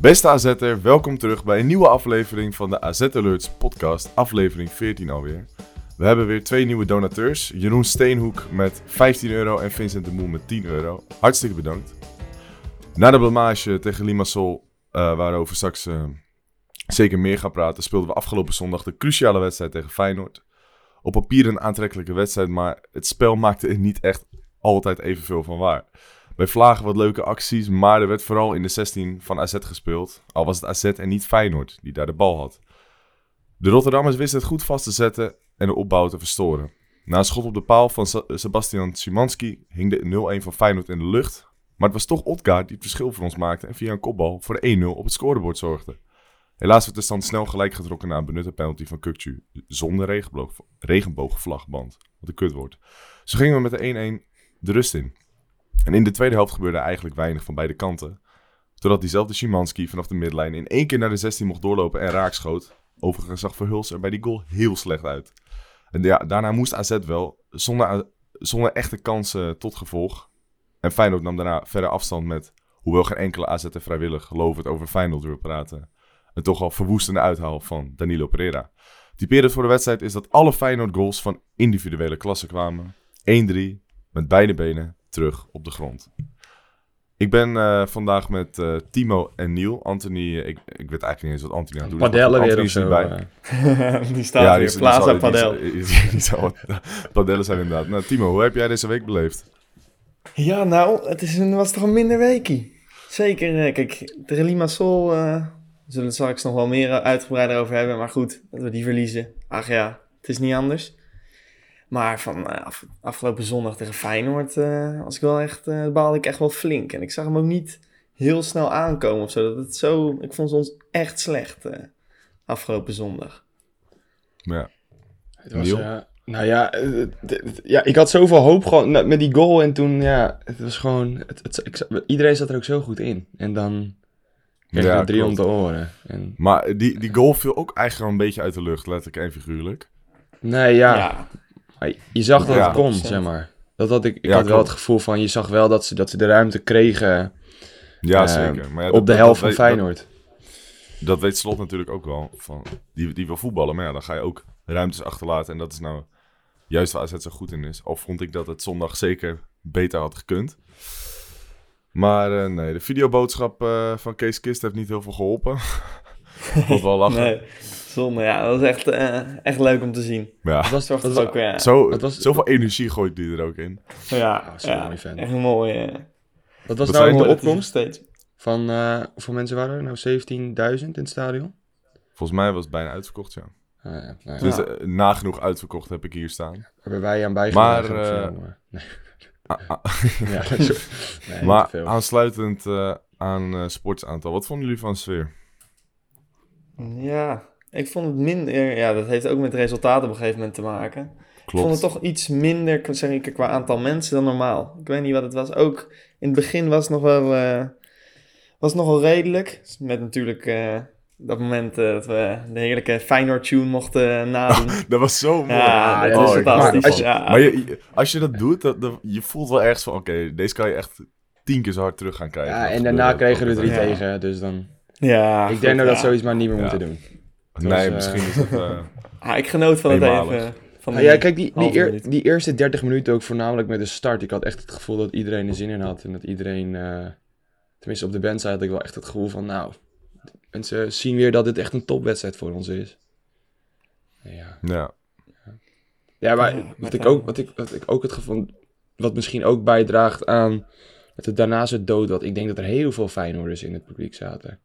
Beste AZ'er, welkom terug bij een nieuwe aflevering van de AZ Alerts podcast, aflevering 14 alweer. We hebben weer twee nieuwe donateurs, Jeroen Steenhoek met 15 euro en Vincent de Moel met 10 euro. Hartstikke bedankt. Na de blamage tegen Limassol, eh waarover straks eh, zeker meer gaan praten, speelden we afgelopen zondag de cruciale wedstrijd tegen Feyenoord. Op papier een aantrekkelijke wedstrijd, maar het spel maakte er niet echt altijd evenveel van waar. Bij Vlagen wat leuke acties, maar er werd vooral in de 16 van AZ gespeeld. Al was het AZ en niet Feyenoord die daar de bal had. De Rotterdammers wisten het goed vast te zetten en de opbouw te verstoren. Na een schot op de paal van Sebastian Szymanski hing de 0-1 van Feyenoord in de lucht. Maar het was toch Odgaard die het verschil voor ons maakte en via een kopbal voor de 1-0 op het scorebord zorgde. Helaas werd de stand snel gelijk getrokken na een benutte penalty van Kukcu. Zonder regenboog, regenboogvlagband. Wat een kutwoord. Zo gingen we met de 1-1 de rust in. En in de tweede helft gebeurde eigenlijk weinig van beide kanten. Totdat diezelfde Szymanski vanaf de midlijn in één keer naar de 16 mocht doorlopen en raak schoot. Overigens zag Verhuls er bij die goal heel slecht uit. En ja, daarna moest AZ wel, zonder, zonder echte kansen tot gevolg. En Feyenoord nam daarna verder afstand met, hoewel geen enkele AZ er vrijwillig gelovend over Feyenoord wil praten. Een toch al verwoestende uithaal van Danilo Pereira. Typerend voor de wedstrijd is dat alle Feyenoord goals van individuele klasse kwamen. 1-3, met beide benen terug op de grond. Ik ben eh, vandaag met eh, Timo en Niel. Anthony, eh, ik, ik weet eigenlijk niet eens wat Anthony aan het doen is. Padellen weer of zo. bij. die staat weer, die Plaza Padel. Padellen zijn inderdaad. Nou, Timo, hoe heb jij deze week beleefd? Ja, nou, het is een, was toch een minder weekie. Zeker, kijk, de Limassol eh we zullen het straks nog wel meer uitgebreider over hebben. Maar goed, dat we die verliezen. Ach ja, het is niet anders. Maar van eh, af- afgelopen zondag tegen Feyenoord eh, was ik wel echt, eh baalde ik echt wel flink. En ik zag hem ook niet heel snel aankomen of zo. Dat het zo ik vond ons echt slecht eh, afgelopen zondag. Ja. Het was, nou ja, ja, ik had zoveel hoop gewoon met met die goal en toen, ja, het was gewoon, het, het, ik iedereen zat er ook zo goed in. En dan kreeg Ja, ik drie om klopt. de oren. En, Maar die, die goal viel ook eigenlijk wel een beetje uit de lucht, letterlijk en figuurlijk. nee, ja, ja je zag dat Ja. het kon, 100%. zeg maar. Dat had ik, ik Ja, had wel klopt. het gevoel van, je zag wel dat ze, dat ze de ruimte kregen Ja, eh, zeker. Maar ja, op dat- de helft dat van Feyenoord. Dat, dat weet Slot natuurlijk ook wel. Van, die, die wil voetballen, maar ja, dan ga je ook ruimtes achterlaten. En dat is nou juist waar AZ zo goed in is. Al vond ik dat het zondag zeker beter had gekund. Maar eh, nee, de videoboodschap eh, van Kees Kist heeft niet heel veel geholpen. Vond wel lachen. nee, zonde. Ja, dat was echt, eh, echt leuk om te zien. Ja. Het was toch, Dat dat ook, ja, Zo, Het was- Zoveel energie gooit die er ook in. ja, zo'n ja, mooi echt mooi. eh. wat was Wat nou de opkomst steeds. van, eh hoeveel mensen waren er? Nou, 17.000 in het stadion? Volgens mij was het bijna uitverkocht, ja. Ah, ja, nou ja. Dus nagenoeg uitverkocht heb ik hier staan. Hebben wij aan bijgedragen Maar, Nee. Ah. Ja, dat nee, maar aansluitend eh, aan eh sportsaantal, wat vonden jullie van de sfeer? Ja, ik vond het minder. Ja, dat heeft ook met resultaten op een gegeven moment te maken. Ik vond het toch iets minder, zeg ik, qua aantal mensen dan normaal. Ik weet niet wat het was. Ook in het begin was het nog wel, eh, was nog wel redelijk. Met natuurlijk eh, dat moment eh, dat we de heerlijke Feyenoord-tune mochten nadoen. Dat was zo mooi. ja, dat ja, is fantastisch. maar als je- ja. Maar je, je- als je dat doet, dat, dat- je voelt wel ergens van, oké, deze kan je echt tien keer zo hard terug gaan krijgen. ja, en daarna kregen we er drie Ja. tegen, dus dan... ja, ik goed, denk dat we dat ja. zoiets maar niet meer Ja. moeten doen. Nee, eh, misschien is dat... eh, Ah, ik genoot van het even. Van ja, kijk, die, die, eer- eerste 30 minuten ook voornamelijk met de start. Ik had echt het gevoel dat iedereen er zin in had. En dat iedereen, eh, tenminste op de band had ik wel echt het gevoel van, nou, mensen zien weer dat dit echt een topwedstrijd voor ons is. Ja, ja. Ja, maar Ja, wat, ik ook, wat, ik, wat ik ook het gevoel... Wat misschien ook bijdraagt aan dat het daarna zo dood was. Ik denk dat er heel veel Feyenoorders in het publiek zaten.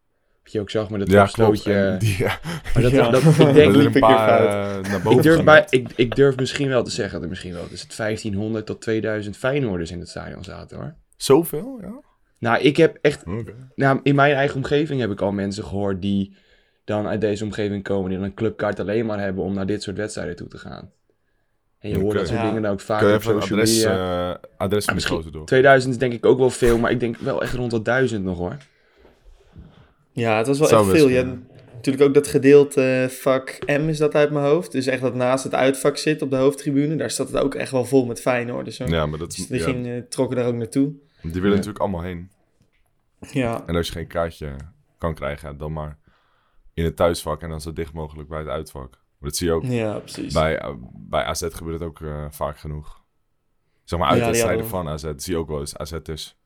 Je ook zag met het Ja, klopt. topstootje. En die, ja, Maar dat, Ja. dat, ik denk... ik eh, naar boven Ik durf, bij, ik, ik durf misschien wel te zeggen dat er misschien wel dus het 1500 tot 2000 Feyenoorders in het stadion zaten hoor. Zoveel, ja? Nou, ik heb echt... Oké. Nou, in mijn eigen omgeving heb ik al mensen gehoord die dan uit deze omgeving komen, die dan een clubkaart alleen maar hebben om naar dit soort wedstrijden toe te gaan. En je hoort dat soort Ja. dingen dan ook vaak Kun je op social adres, media. eh, adres van de misschien- gozer door? 2000 is denk ik ook wel veel, maar ik denk wel echt rond de 1000 nog hoor. Ja, het was wel Zou echt veel. Je hebt natuurlijk ook dat gedeelte eh, vak M is dat uit mijn hoofd. Dus echt dat naast het uitvak zit op de hoofdtribune. Daar staat het ook echt wel vol met Feyenoord. Dus, Ja, maar dat dus die ja, ging, eh, trokken daar ook naartoe. die willen Ja. natuurlijk allemaal heen. Ja, En als je geen kaartje kan krijgen, dan maar in het thuisvak en dan zo dicht mogelijk bij het uitvak. Maar dat zie je ook ja precies. bij, eh, bij AZ gebeurt het ook eh, vaak genoeg. Zeg maar die uitwedstrijden hadden- van AZ zie je ook wel eens. AZ is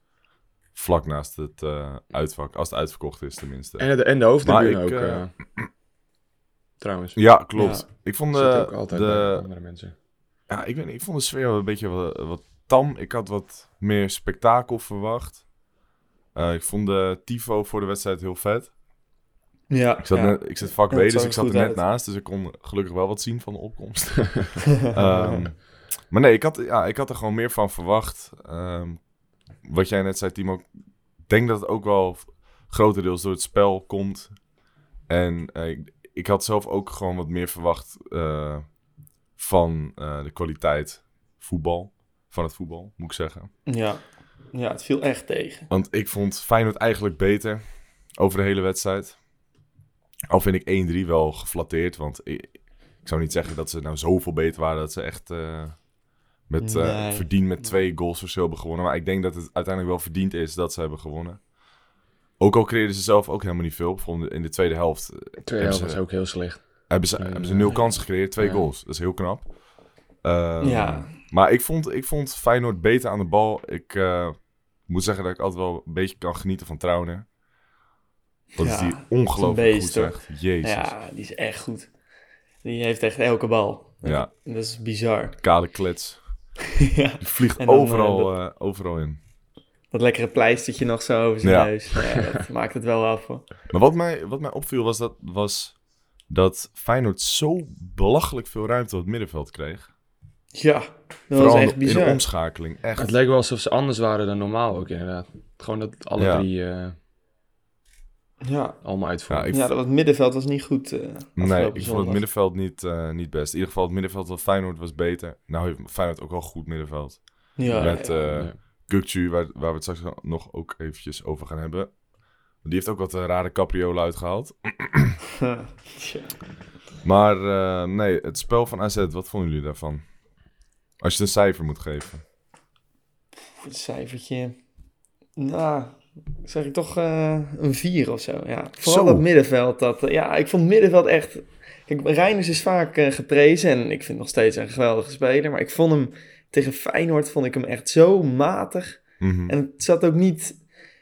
vlak naast het eh, uitvak, als het uitverkocht is tenminste. En de, en de hoofdtribune Maar ik, ook. eh, eh, trouwens. Ja, klopt. Ja. Ik vond Zit de, ook altijd bij de, andere mensen. ja, ik, weet niet, ik vond de sfeer wel een beetje wat, wat tam. Ik had wat meer spektakel verwacht. Eh, ik vond de tifo voor de wedstrijd heel vet. ja, Ik zat, ja. net, ik zit vak Ja, B, het dus ik zat er net uit. naast. Dus ik kon gelukkig wel wat zien van de opkomst. Ehm, maar nee, ik had, ja, ik had er gewoon meer van verwacht. Ehm, wat jij net zei, Timo. Ik denk dat het ook wel grotendeels door het spel komt. En eh, ik, ik had zelf ook gewoon wat meer verwacht eh, van eh, de kwaliteit voetbal. Van het voetbal, moet ik zeggen. ja. ja, het viel echt tegen. Want ik vond Feyenoord eigenlijk beter over de hele wedstrijd. Al vind ik 1-3 wel geflatteerd. Want ik, ik zou niet zeggen dat ze nou zoveel beter waren dat ze echt met, eh, Nee. verdiend met twee goals verschil hebben gewonnen. Maar ik denk dat het uiteindelijk wel verdiend is dat ze hebben gewonnen. Ook al creëerden ze zelf ook helemaal niet veel. Bijvoorbeeld in de tweede helft eh, De tweede hebben helft ze- was ook heel slecht. hebben ze, hebben ze nul kansen gecreëerd, twee Ja. goals. Dat is heel knap. Ehm, Ja. Maar ik vond, ik vond Feyenoord beter aan de bal. Ik eh, moet zeggen dat ik altijd wel een beetje kan genieten van Trauner. Wat is Ja, die dat is ongelooflijk goed zegt. Jezus. Ja, die is echt goed. Die heeft echt elke bal. Ja. Dat is bizar. Kale klets. ja. Die vliegt dan, overal, eh, eh, overal in. Dat lekkere pleistertje nog zo over zijn Ja. neus. Ja, dat maakt het wel af. hoor. Maar wat mij, wat mij opviel was dat, was dat Feyenoord zo belachelijk veel ruimte op het middenveld kreeg. Ja, dat Vooral was echt de- in de bizar. omschakeling. Echt. Het leek wel alsof ze anders waren dan normaal ook inderdaad. Gewoon dat alle Ja. drie eh, Ja. allemaal uitvoeren. Ja, ik ja, dat het middenveld was niet goed. eh Nee, ik vond zondag. het middenveld niet, eh, niet best. In ieder geval het middenveld van Feyenoord was beter. Nou heeft Feyenoord ook wel goed middenveld. Ja, met ja. eh waar, waar we het straks nog ook eventjes over gaan hebben. Die heeft ook wat rare capriolen uitgehaald. Maar eh, nee, het spel van AZ, wat vonden jullie daarvan? Als je het een cijfer moet geven. Een cijfertje. Nou, zeg ik toch eh, een 4 of zo. Ja. Vooral Zo. dat middenveld. Dat, eh, ja, ik vond middenveld echt... Kijk, Reiners is vaak eh, geprezen en ik vind nog steeds een geweldige speler. Maar ik vond hem tegen Feyenoord vond ik hem echt zo matig. Mhm. En het zat ook niet...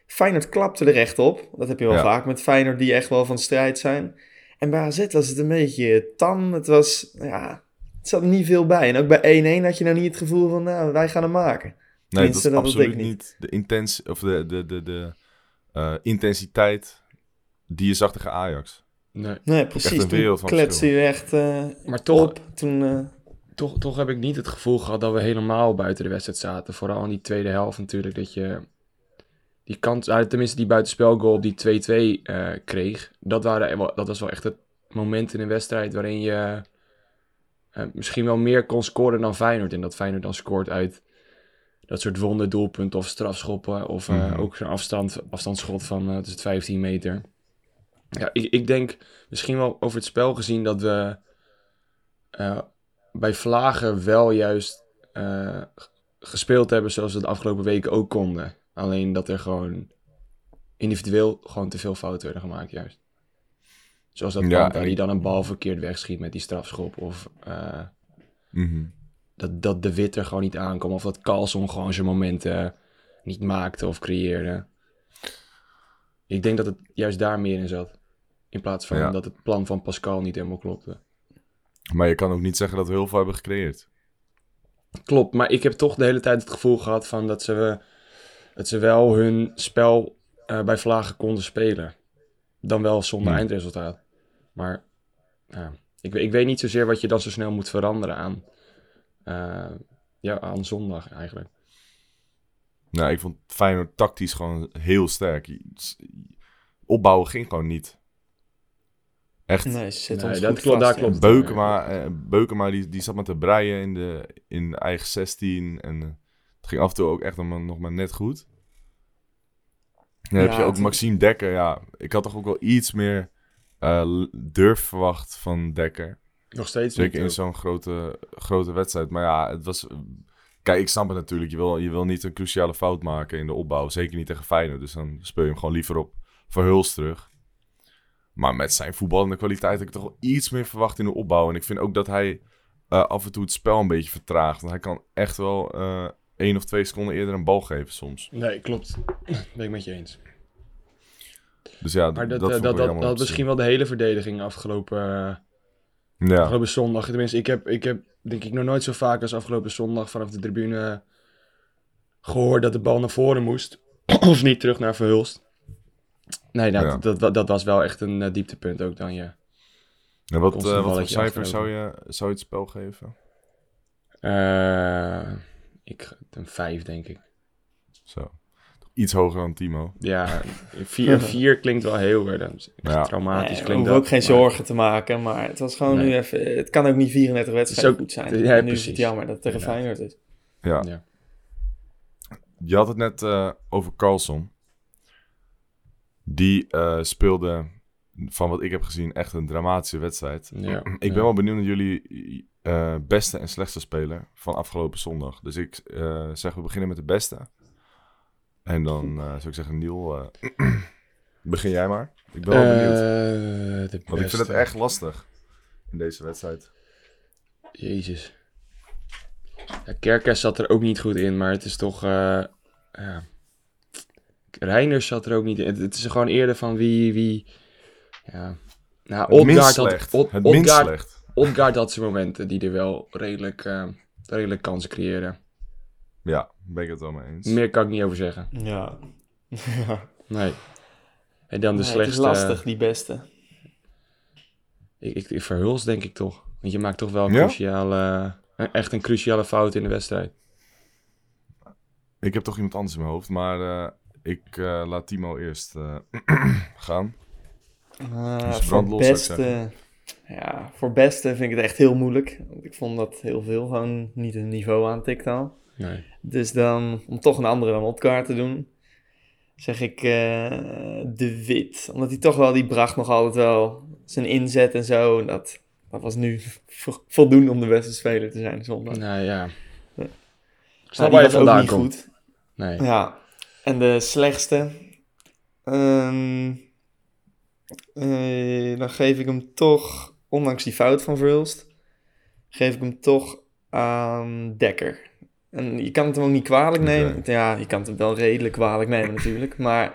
Feyenoord klapte er echt op. Dat heb je wel Ja. vaak met Feyenoord die echt wel van strijd zijn. En bij AZ was het een beetje tam. Het was, ja... Het zat er niet veel bij. En ook bij 1-1 had je nou niet het gevoel van, nou, wij gaan hem maken. Nee, dat is absoluut ik niet. niet de, intens, of de, de, de, de eh, intensiteit die je zag tegen Ajax. Nee. Nee, precies. wereld Toen van kletste je echt eh, Maar toch, op. Toen, eh, toch, toch heb ik niet het gevoel gehad dat we helemaal buiten de wedstrijd zaten. Vooral in die tweede helft natuurlijk. Dat je die kans, tenminste die buitenspelgoal op die 2-2 eh, kreeg. Dat, waren, dat was wel echt het moment in een wedstrijd waarin je eh, misschien wel meer kon scoren dan Feyenoord. En dat Feyenoord dan scoort uit dat soort wonderdoelpunten of strafschoppen. Of eh, Mhm. ook zo'n afstand, afstandsschot van eh tussen 15 meter. Ja, ik, ik denk misschien wel over het spel gezien dat we eh, bij Vlagen wel juist eh, gespeeld hebben zoals we de afgelopen weken ook konden. Alleen dat er gewoon individueel gewoon te veel fouten werden gemaakt juist. Zoals dat Ja, die dan een bal verkeerd wegschiet met die strafschop. Of eh, Mhm. Dat, dat de Wit er gewoon niet aankwam. Of dat Carlson gewoon zijn momenten niet maakte of creëerde. Ik denk dat het juist daar meer in zat. In plaats van Ja. dat het plan van Pascal niet helemaal klopte. Maar je kan ook niet zeggen dat we heel veel hebben gecreëerd. Klopt, maar ik heb toch de hele tijd het gevoel gehad van dat ze, dat ze wel hun spel eh, bij Vlagen konden spelen. Dan wel zonder Hmm. eindresultaat. Maar ik, ik weet niet zozeer wat je dan zo snel moet veranderen aan, eh, ja, aan zondag eigenlijk. Nou, ik vond Feyenoord tactisch gewoon heel sterk. Opbouwen ging gewoon niet. Echt, Nee, ze zitten Nee, ons dat goed klopt, vast, daar klopt. Beukema, eh, Beukema die, die zat met te breien in, de, in eigen 16. En eh, het ging af en toe ook echt nog maar, nog maar net goed. Dan heb Ja, je ook Maxime Dekker. Ja, ik had toch ook wel iets meer eh, durf verwacht van Dekker. Nog steeds. Zeker in zo'n grote, grote wedstrijd. Maar ja, het was... Kijk, ik snap het natuurlijk. Je wil, je wil niet een cruciale fout maken in de opbouw. Zeker niet tegen Feyenoord. Dus dan speel je hem gewoon liever op Verhuls terug. Maar met zijn voetballende kwaliteit heb ik toch wel iets meer verwacht in de opbouw. En ik vind ook dat hij eh, af en toe het spel een beetje vertraagt. Want hij kan echt wel eh één of twee seconden eerder een bal geven soms. Nee, klopt. ben ik met je eens. Dus ja, Maar dat, dat, dat, vond dat, dat, misschien wel de hele verdediging afgelopen, eh. Ja, afgelopen zondag. Tenminste, ik heb, ik heb denk ik nog nooit zo vaak als afgelopen zondag vanaf de tribune gehoord dat de bal naar voren moest. of niet terug naar Verhulst. Nee, nou, Ja. dat, dat, dat was wel echt een eh, dieptepunt ook dan, ja. en wat, eh, wat voor cijfer zou je, zou je het spel geven? Eh, ik, een vijf, denk ik. Zo. Iets hoger dan Timo. Ja, vier, vier klinkt wel heel erg. Ja. Traumatisch Nee, we klinkt hoeven dat. ook geen maar- zorgen te maken, maar het was gewoon Nee. nu even... Het kan ook niet 34 wedstrijden ook- goed zijn. ja, En nu is precies. het jammer dat het tegen Inderdaad. Feyenoord is. Ja. Ja. Je had het net eh, over Carlson. Die eh, speelde, van wat ik heb gezien, echt een dramatische wedstrijd. Ja, Ik ja. ben wel benieuwd naar jullie eh, beste en slechtste speler van afgelopen zondag. Dus ik eh, zeg, we beginnen met de beste. En dan eh, zou ik zeggen, Niel, eh, begin jij maar. Ik ben wel benieuwd. Eh, de Want ik vind het echt lastig in deze wedstrijd. Jezus. Ja, Kerkers zat er ook niet goed in, maar het is toch... ja. Reiners zat er ook niet in. Het, het is gewoon eerder van wie... wie ja. Nou, Odgaard had, Od- Odgaard, had zijn momenten die er wel redelijk, redelijk kansen creëren. Ja, ben ik het wel mee eens. Meer kan ik niet over zeggen. Ja. ja. Nee. En dan de Nee, het is slechtste... lastig, die beste. Ik, ik, ik verhuls denk ik toch. Want je maakt toch wel een Ja? cruciale... eh, Echt een cruciale fout in de wedstrijd. Ik heb toch iemand anders in mijn hoofd, maar eh, ik eh, laat Timo eerst eh, gaan. Dus voor beste... Ja, voor beste vind ik het echt heel moeilijk. Want ik vond dat heel veel gewoon niet een niveau aantikt al. Nee. Dus dan, om toch een andere dan Otkaart te doen, zeg ik eh, De Wit. Omdat hij toch wel, die bracht nog altijd wel zijn inzet en zo. En dat, dat was nu vo- voldoende om de beste speler te zijn zondag. Nou ja. Ja. Ik snap Nou, je was ook vandaan niet komt. goed. Nee. Ja, en de slechtste. ehm, eh, dan geef ik hem toch, ondanks die fout van Verhulst, geef ik hem toch aan Dekker. En je kan het hem ook niet kwalijk nemen. Ja, je kan het hem wel redelijk kwalijk nemen natuurlijk. Maar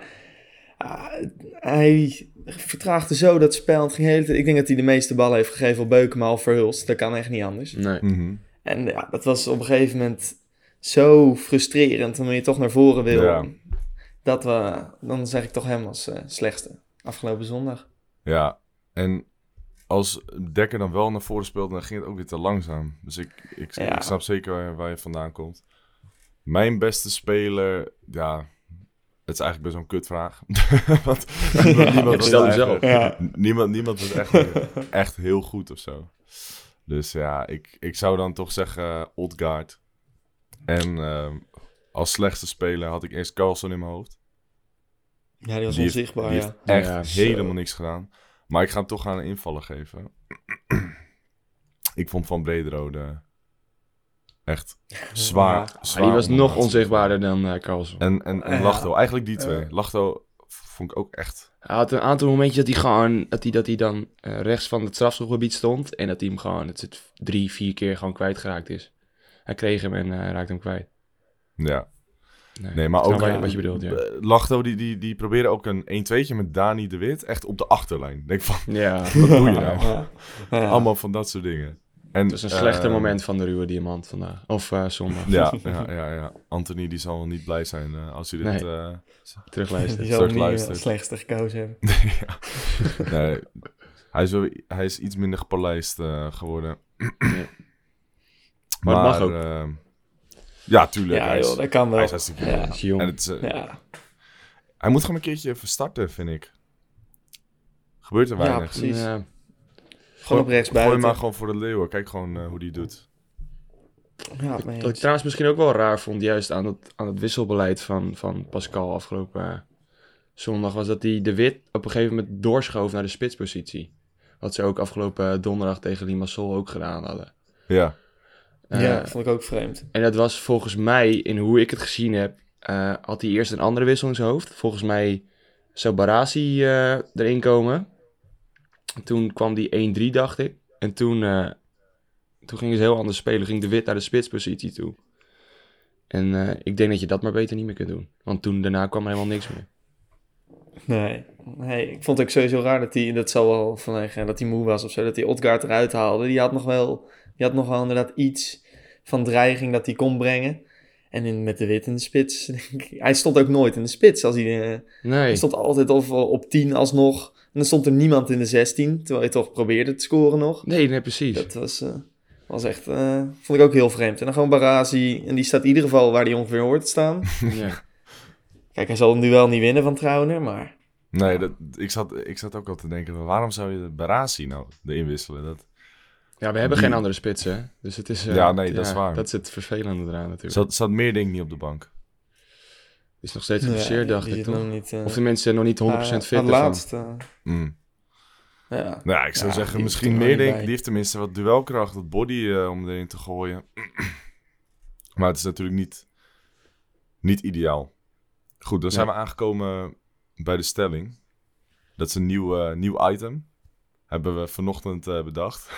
ah, hij vertraagde zo dat spel. Het ging hele tijd- ik denk dat hij de meeste ballen heeft gegeven op Beukema of Verhulst. Dat kan echt niet anders. Nee. Mhm. En ja, dat was op een gegeven moment zo frustrerend, omdat je toch naar voren wil. Ja. Dat we, dan zeg ik toch hem als eh, slechtste afgelopen zondag. Ja, en als Dekker dan wel naar voren speelde, dan ging het ook weer te langzaam. Dus ik, ik, Ja. ik snap zeker waar, waar je vandaan komt. Mijn beste speler, ja, het is eigenlijk best wel een kutvraag. Want niemand, stel Ja. niemand, niemand was echt, echt heel goed of zo. Dus ja, ik, ik zou dan toch zeggen Odgaard. En ehm, als slechtste speler had ik eerst Carlson in mijn hoofd. Ja, die was Die heeft- onzichtbaar, die ja. heeft echt Ja, helemaal niks gedaan. Maar ik ga hem toch aan een invaller geven. ik vond Van Brederode echt zwaar, Ja. zwaar die was nog onzichtbaarder dan eh Carlson. En, en, en Ja. Lachto, eigenlijk die twee. Lachto vond ik ook echt... Hij had een aantal momentjes dat hij gewoon, dat hij, dat hij dan eh, rechts van het strafschopgebied stond. En dat hij hem gewoon, het zit drie, vier keer gewoon kwijtgeraakt is. Hij kreeg hem en eh, raakte hem kwijt. Ja. Nee, Nee, maar ook- wat, wat je bedoelt, ja. Eh, Lachto, die, die, die probeerde ook een 1-2'tje met Dani de Wit. Echt op de achterlijn. Denk van, Ja, wat doe je nou? Ja. Ja. Allemaal van dat soort dingen. En, het is een slechte eh, moment van de ruwe diamant vandaag. Of zondag. Ja, ja, ja, ja. Anthony die zal wel niet blij zijn eh, als hij dit... Nee. eh, Terugluisteren. Die zal niet als slechtste gekozen hebben. ja. Nee, hij, is wel, hij is iets minder gepolijst eh, geworden. Maar dat mag ook. Ja, tuurlijk. Ja, hij, is, joh, dat kan wel. hij is hartstikke. Ja. Is jong. En het eh, Ja, Hij moet gewoon een keertje even starten, vind ik. Gebeurt er Ja, weinig. precies. Ja, Gewoon op rechts Gooi buiten. hem maar gewoon voor de leeuwen. Kijk gewoon eh, hoe die doet. Ja, mee Wat ik trouwens misschien ook wel raar vond, juist aan het, aan het wisselbeleid van, van Pascal afgelopen eh, zondag, was dat hij de Wit op een gegeven moment doorschoof naar de spitspositie. Wat ze ook afgelopen donderdag tegen Limassol ook gedaan hadden. Ja. Eh, ja, vond ik ook vreemd. En dat was volgens mij, in hoe ik het gezien heb, eh, had hij eerst een andere wissel in zijn hoofd. Volgens mij zou Barasi eh, erin komen. Toen kwam die 1-3, dacht ik. En toen, eh, toen gingen ze heel anders spelen. Ging de Wit naar de spitspositie toe. En eh, ik denk dat je dat maar beter niet meer kunt doen. Want toen daarna kwam er helemaal niks meer. Nee. nee, ik vond het ook sowieso raar dat hij, dat zal wel vanwege dat hij moe was of zo, dat hij Odgaard eruit haalde. Die had nog wel, die had nog wel inderdaad iets van dreiging dat hij kon brengen. En in, met de wit in de spits, denk ik- hij stond ook nooit in de spits. Als hij, eh, Nee, hij stond altijd of op 10 alsnog. En dan stond er niemand in de 16, terwijl hij toch probeerde te scoren nog. nee, nee precies. Dat was, eh, was echt, eh, vond ik ook heel vreemd. En dan gewoon Barazi, en die staat in ieder geval waar hij ongeveer hoort te staan. Ja. Kijk, hij zal hem nu wel niet winnen van Trouwner, maar... Nee, dat, ik, zat, ik zat ook al te denken, waarom zou je de Barasi nou erin wisselen? Dat, ja, we hebben Die- geen andere spitsen. Dus het is... eh, Ja, nee, dat is waar. Dat is het vervelende eraan natuurlijk. zat, zat meer denk ik niet op de bank. Is nog steeds Nee, geblesseerd, dacht ik, toch? niet, eh, Of de mensen nog niet 100% fit aan het ervan. laatst. eh, Mm. ja. Nou ja, ik zou Ja, zeggen, misschien hoeft er meer wel denk niet Die heeft tenminste wat duelkracht, wat body eh, om erin te gooien. maar het is natuurlijk niet, niet ideaal. Goed, dan zijn we aangekomen bij de stelling. Dat is een nieuw, eh, nieuw item. Hebben we vanochtend eh, bedacht.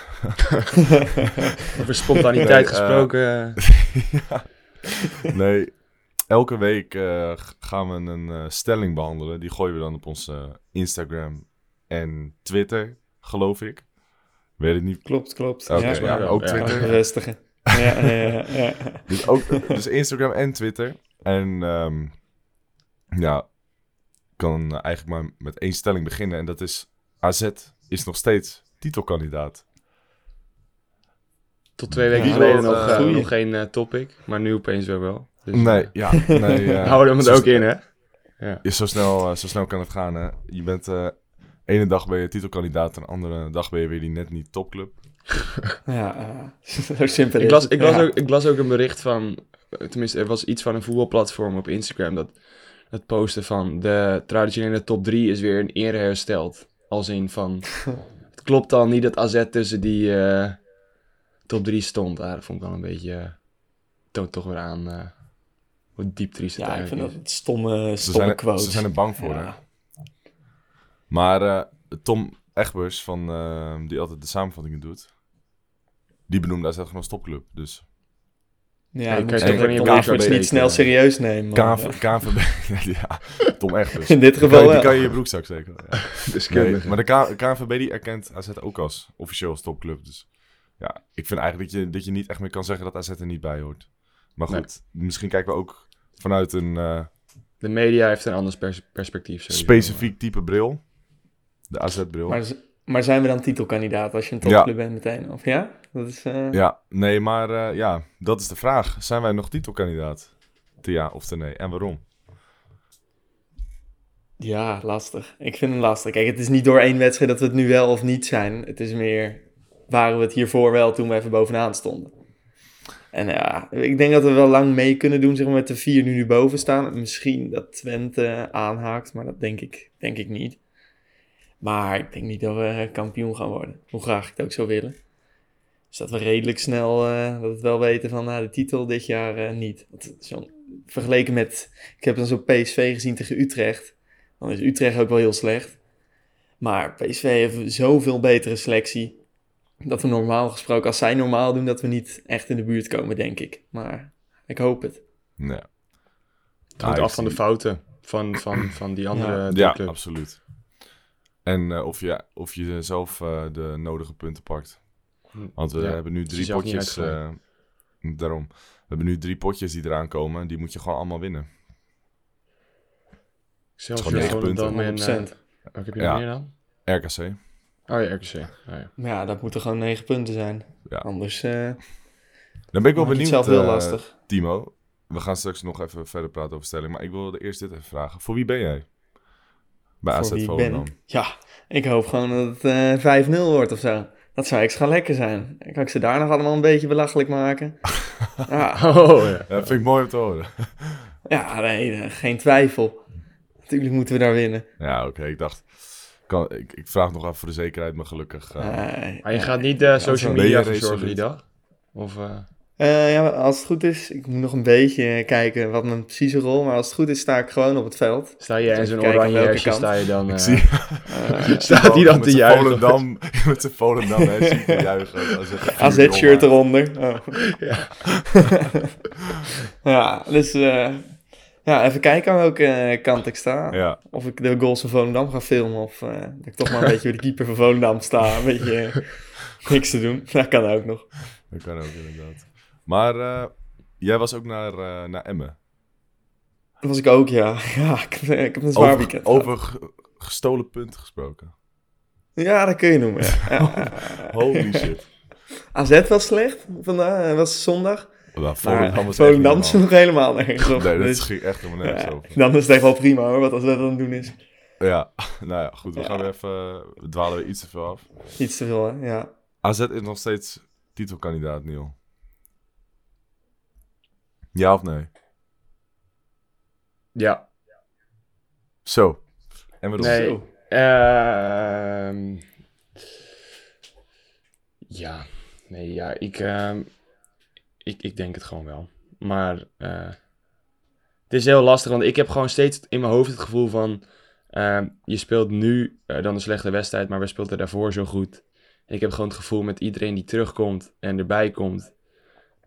Over spontaniteit Nee, eh, gesproken. Nee, elke week eh, gaan we een eh, stelling behandelen. Die gooien we dan op onze Instagram en Twitter, geloof ik. Weet het niet. Klopt, klopt. Ja, ja, ja, ook ja. Twitter. Ja, ja, ja, ja. Dus, ook, dus Instagram en Twitter. En ehm, ja, ik kan eigenlijk maar met één stelling beginnen. En dat is, AZ is nog steeds titelkandidaat. Tot twee weken Ja, geleden nog, eh, eh, nog geen eh, topic, maar nu opeens weer wel. Dus, Nee, ja. Nee, houden we er ook in, hè? Ja, zo, snel, zo snel kan het gaan. Hè. Je bent, eh ene dag ben je titelkandidaat en de andere dag ben je weer die net niet topclub. ja eh, zo simpel Ik is las, het. ik, las Ja. ook, ik las ook een bericht van, tenminste er was iets van een voetbalplatform op Instagram dat het posten van de traditionele top 3 is weer in ere hersteld. Als in van, het klopt al niet dat AZ tussen die eh, top 3 stond. Ah, dat vond ik wel een beetje, eh, toont toch weer aan eh, hoe diep triest het Ja, ik vind eigenlijk dat is. het stomme, Ze stomme zijn, er- quote. ze zijn er bang voor. Ja. Hè. Maar eh, Tom Egbers, van, die altijd de samenvattingen doet, die benoemde AZ gewoon als topclub. Dus Ja, je dan kan moet je niet snel serieus nemen. maar, KV, KNVB, ja, Tom Egbers. In dit Die geval kan, je- wel. die kan je in je broekzak. Ja. Nee, Deskundige. maar de KNVB die erkent AZ ook als officieel als topclub. Dus ja, ik vind eigenlijk dat je, dat je niet echt meer kan zeggen dat AZ er niet bij hoort. Maar goed, misschien kijken we ook vanuit een eh, De media heeft een ander pers- perspectief. sowieso. specifiek type bril. De AZ-bril. Maar, maar zijn we dan titelkandidaat als je een Ja. topclub bent meteen? Of ja? Dat is, eh, Ja, nee, maar eh, ja, dat is de vraag. Zijn wij nog titelkandidaat? Te ja of te nee? En waarom? Ja, lastig. Ik vind hem lastig. Kijk, het is niet door één wedstrijd dat we het nu wel of niet zijn. Het is meer, waren we het hiervoor wel toen we even bovenaan stonden. En ja, ik denk dat we wel lang mee kunnen doen, zeg maar, met de vier nu nu boven staan. Misschien dat Twente aanhaakt, maar dat denk ik, denk ik niet. Maar ik denk niet dat we kampioen gaan worden. Hoe graag ik het ook zou willen. Dus dat we redelijk snel eh, dat we het wel weten van nou, de titel dit jaar eh, niet. Want vergeleken met, ik heb dan zo PSV gezien tegen Utrecht. Dan is Utrecht ook wel heel slecht. Maar PSV heeft zoveel betere selectie. Dat we normaal gesproken, als zij normaal doen, dat we niet echt in de buurt komen, denk ik. Maar ik hoop het. Nee. Het hangt Ah, af van de fouten van, van, van die andere Ja. absoluut. En eh, of, je, of je zelf eh, de nodige punten pakt. Want we Ja, hebben nu is drie potjes. eh, daarom. We hebben nu drie potjes die eraan komen. En die moet je gewoon allemaal winnen. Zelfs gewoon negen punten. Rotterdam en... 100%. Wat heb je Ja. nog meer dan? RKC. Oh ja, RKC. Oh, ja. Ja, dat moeten gewoon negen punten zijn. Ja. Anders eh Dan ben ik wel benieuwd, zelf heel eh, lastig. Timo. We gaan straks nog even verder praten over stelling. Maar ik wilde eerst dit even vragen. Voor wie ben jij? Bij AZ Volendam. ben. Ja, ik hoop gewoon dat het eh 5-0 wordt of zo. Dat zou extra lekker zijn. Dan kan ik ze daar nog allemaal een beetje belachelijk maken. ja, Oh, ja. Ja, dat vind ik mooi om te horen. ja, nee, eh, geen twijfel. Natuurlijk moeten we daar winnen. Ja, oké. ik dacht... Kan, ik, ik vraag nog even voor de zekerheid, maar gelukkig... eh, Nee. Maar je gaat niet de social media verzorgen die dag? Of, eh, ja, als het goed is, ik moet nog een beetje kijken wat mijn precieze rol, maar als het goed is sta ik gewoon op het veld. sta je in zo'n oranje hersje, kant. sta je dan... ik eh, zie... staat hij dan te juichen? Volendam, met zijn Volendam, hè, zie ik te juichen. AZ-shirt eronder. Oh. Ja. ja, dus eh, ja, even kijken aan welke eh, kant ik sta. Ja, Of ik de goals van Volendam ga filmen of eh, dat ik toch maar een beetje bij de keeper van Volendam sta. Een beetje niks te doen. Dat kan ook nog. dat kan ook inderdaad. Maar eh, jij was ook naar, eh, naar Emmen. Dat was ik ook, ja. Ja, ik, heb- ik heb een zwaar Over, weekend over ge- gestolen punten gesproken. Ja, dat kun je noemen. Ja. Holy shit. AZ was slecht vandaag, eh, was zondag. Nou, Volendam was Volendam is nog helemaal nergens op. Nee, dat Dus, ging echt helemaal nergens ja, over. dan is het echt wel prima hoor, wat AZ aan het doen is. Ja, nou ja, goed. We Ja. gaan weer even... We dwalen weer iets te veel af. Iets te veel, hè? Ja. AZ is nog steeds titelkandidaat, Neil. Ja of nee? ja. Zo. En waarom? Nee. Zo. Ehm, ja, nee, ja, ik, ehm, ik, ik denk het gewoon wel. Maar eh, het is heel lastig, want ik heb gewoon steeds in mijn hoofd het gevoel van... ehm, je speelt nu eh, dan een slechte wedstrijd, maar we speelden daarvoor zo goed. En ik heb gewoon het gevoel met iedereen die terugkomt en erbij komt...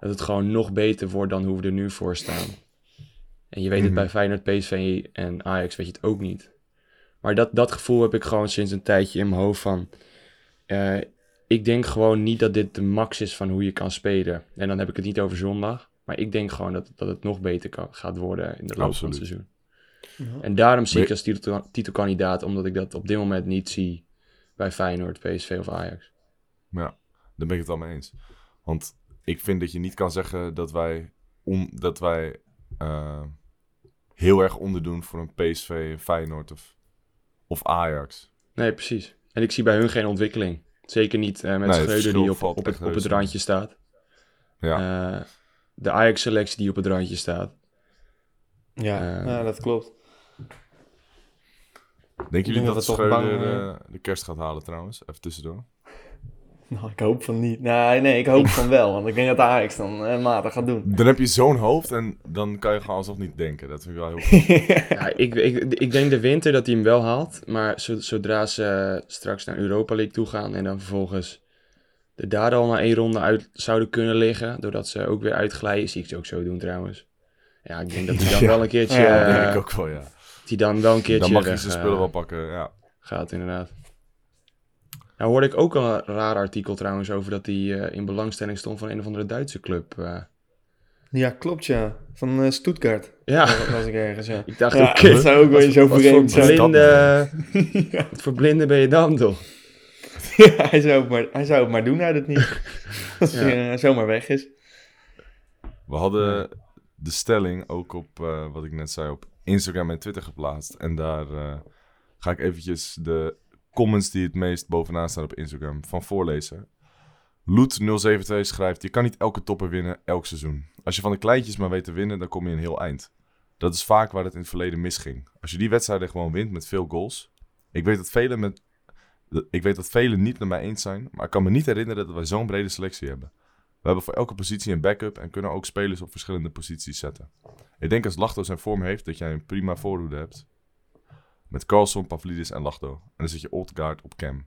dat het gewoon nog beter wordt dan hoe we er nu voor staan. En je weet het Mhm. bij Feyenoord, PSV en Ajax weet je het ook niet. Maar dat, dat gevoel heb ik gewoon sinds een tijdje in mijn hoofd van... eh, ik denk gewoon niet dat dit de max is van hoe je kan spelen. En dan heb ik het niet over zondag. Maar ik denk gewoon dat, dat het nog beter kan, gaat worden in de loop Absoluut. van het seizoen. Ja. En daarom zie ik als titel, titelkandidaat, omdat ik dat op dit moment niet zie bij Feyenoord, PSV of Ajax. Ja, daar ben ik het al mee eens. Want ik vind dat je niet kan zeggen dat wij, on, dat wij eh, heel erg onderdoen voor een PSV, een Feyenoord of, of Ajax. Nee, precies. En ik zie bij hun geen ontwikkeling. Zeker niet eh, met Nee, het Schreuder die op, op, het, op het randje staat. Ja, Eh, de Ajax-selectie die op het randje staat. Ja, ja, dat klopt. Denken jullie denk dat, dat we toch Schreuder bang, eh, de kerst gaat halen trouwens? Even tussendoor. Nou, ik hoop van niet. Nee, nee, ik hoop van wel. Want ik denk dat Ajax dan eh, matig gaat doen. Dan heb je zo'n hoofd en dan kan je gewoon alsnog niet denken. Dat vind ik wel heel goed. Ja, ik, ik, ik denk de winter dat hij hem wel haalt. Maar zo- zodra ze straks naar Europa League toe gaan en dan vervolgens er daar al maar één ronde uit zouden kunnen liggen, doordat ze ook weer uitglijden, zie ik ze ook zo doen trouwens. Ja, ik denk dat hij dan Ja. wel een keertje, Ja, Dat eh, denk ik ook wel, ja. dat hij dan wel een keertje Dan mag weg, zijn eh, spullen wel pakken, ja. gaat inderdaad. Nou hoorde ik ook al een raar artikel trouwens over dat hij eh, in belangstelling stond van een of andere Duitse club. eh. Ja, klopt ja. Van eh, Stuttgart. ja, Dat was ik ergens, ja. ik dacht Ja, oké, dat zou ook wel zo wat voor vreemd zijn. blind- blinde, wat voor blinde ben je dan toch? Ja, hij, zou het maar, hij zou het maar doen uit het niet. Als Ja. hij zomaar weg is. We hadden de stelling ook op, eh, wat ik net zei, op Instagram en Twitter geplaatst. En daar eh, ga ik eventjes de comments die het meest bovenaan staan op Instagram van voorlezen. Loet072 schrijft, je kan niet elke topper winnen elk seizoen. Als je van de kleintjes maar weet te winnen, dan kom je een heel eind. Dat is vaak waar het in het verleden misging. Als je die wedstrijden gewoon wint met veel goals. Ik weet dat velen, met, ik weet dat velen niet met mij eens zijn, maar ik kan me niet herinneren dat wij zo'n brede selectie hebben. We hebben voor elke positie een backup en kunnen ook spelers op verschillende posities zetten. Ik denk als Lachto zijn vorm heeft, dat jij een prima voorhoede hebt. Met Carlson, Pavlidis en Lachto. En dan zit je Oldgaard op cam.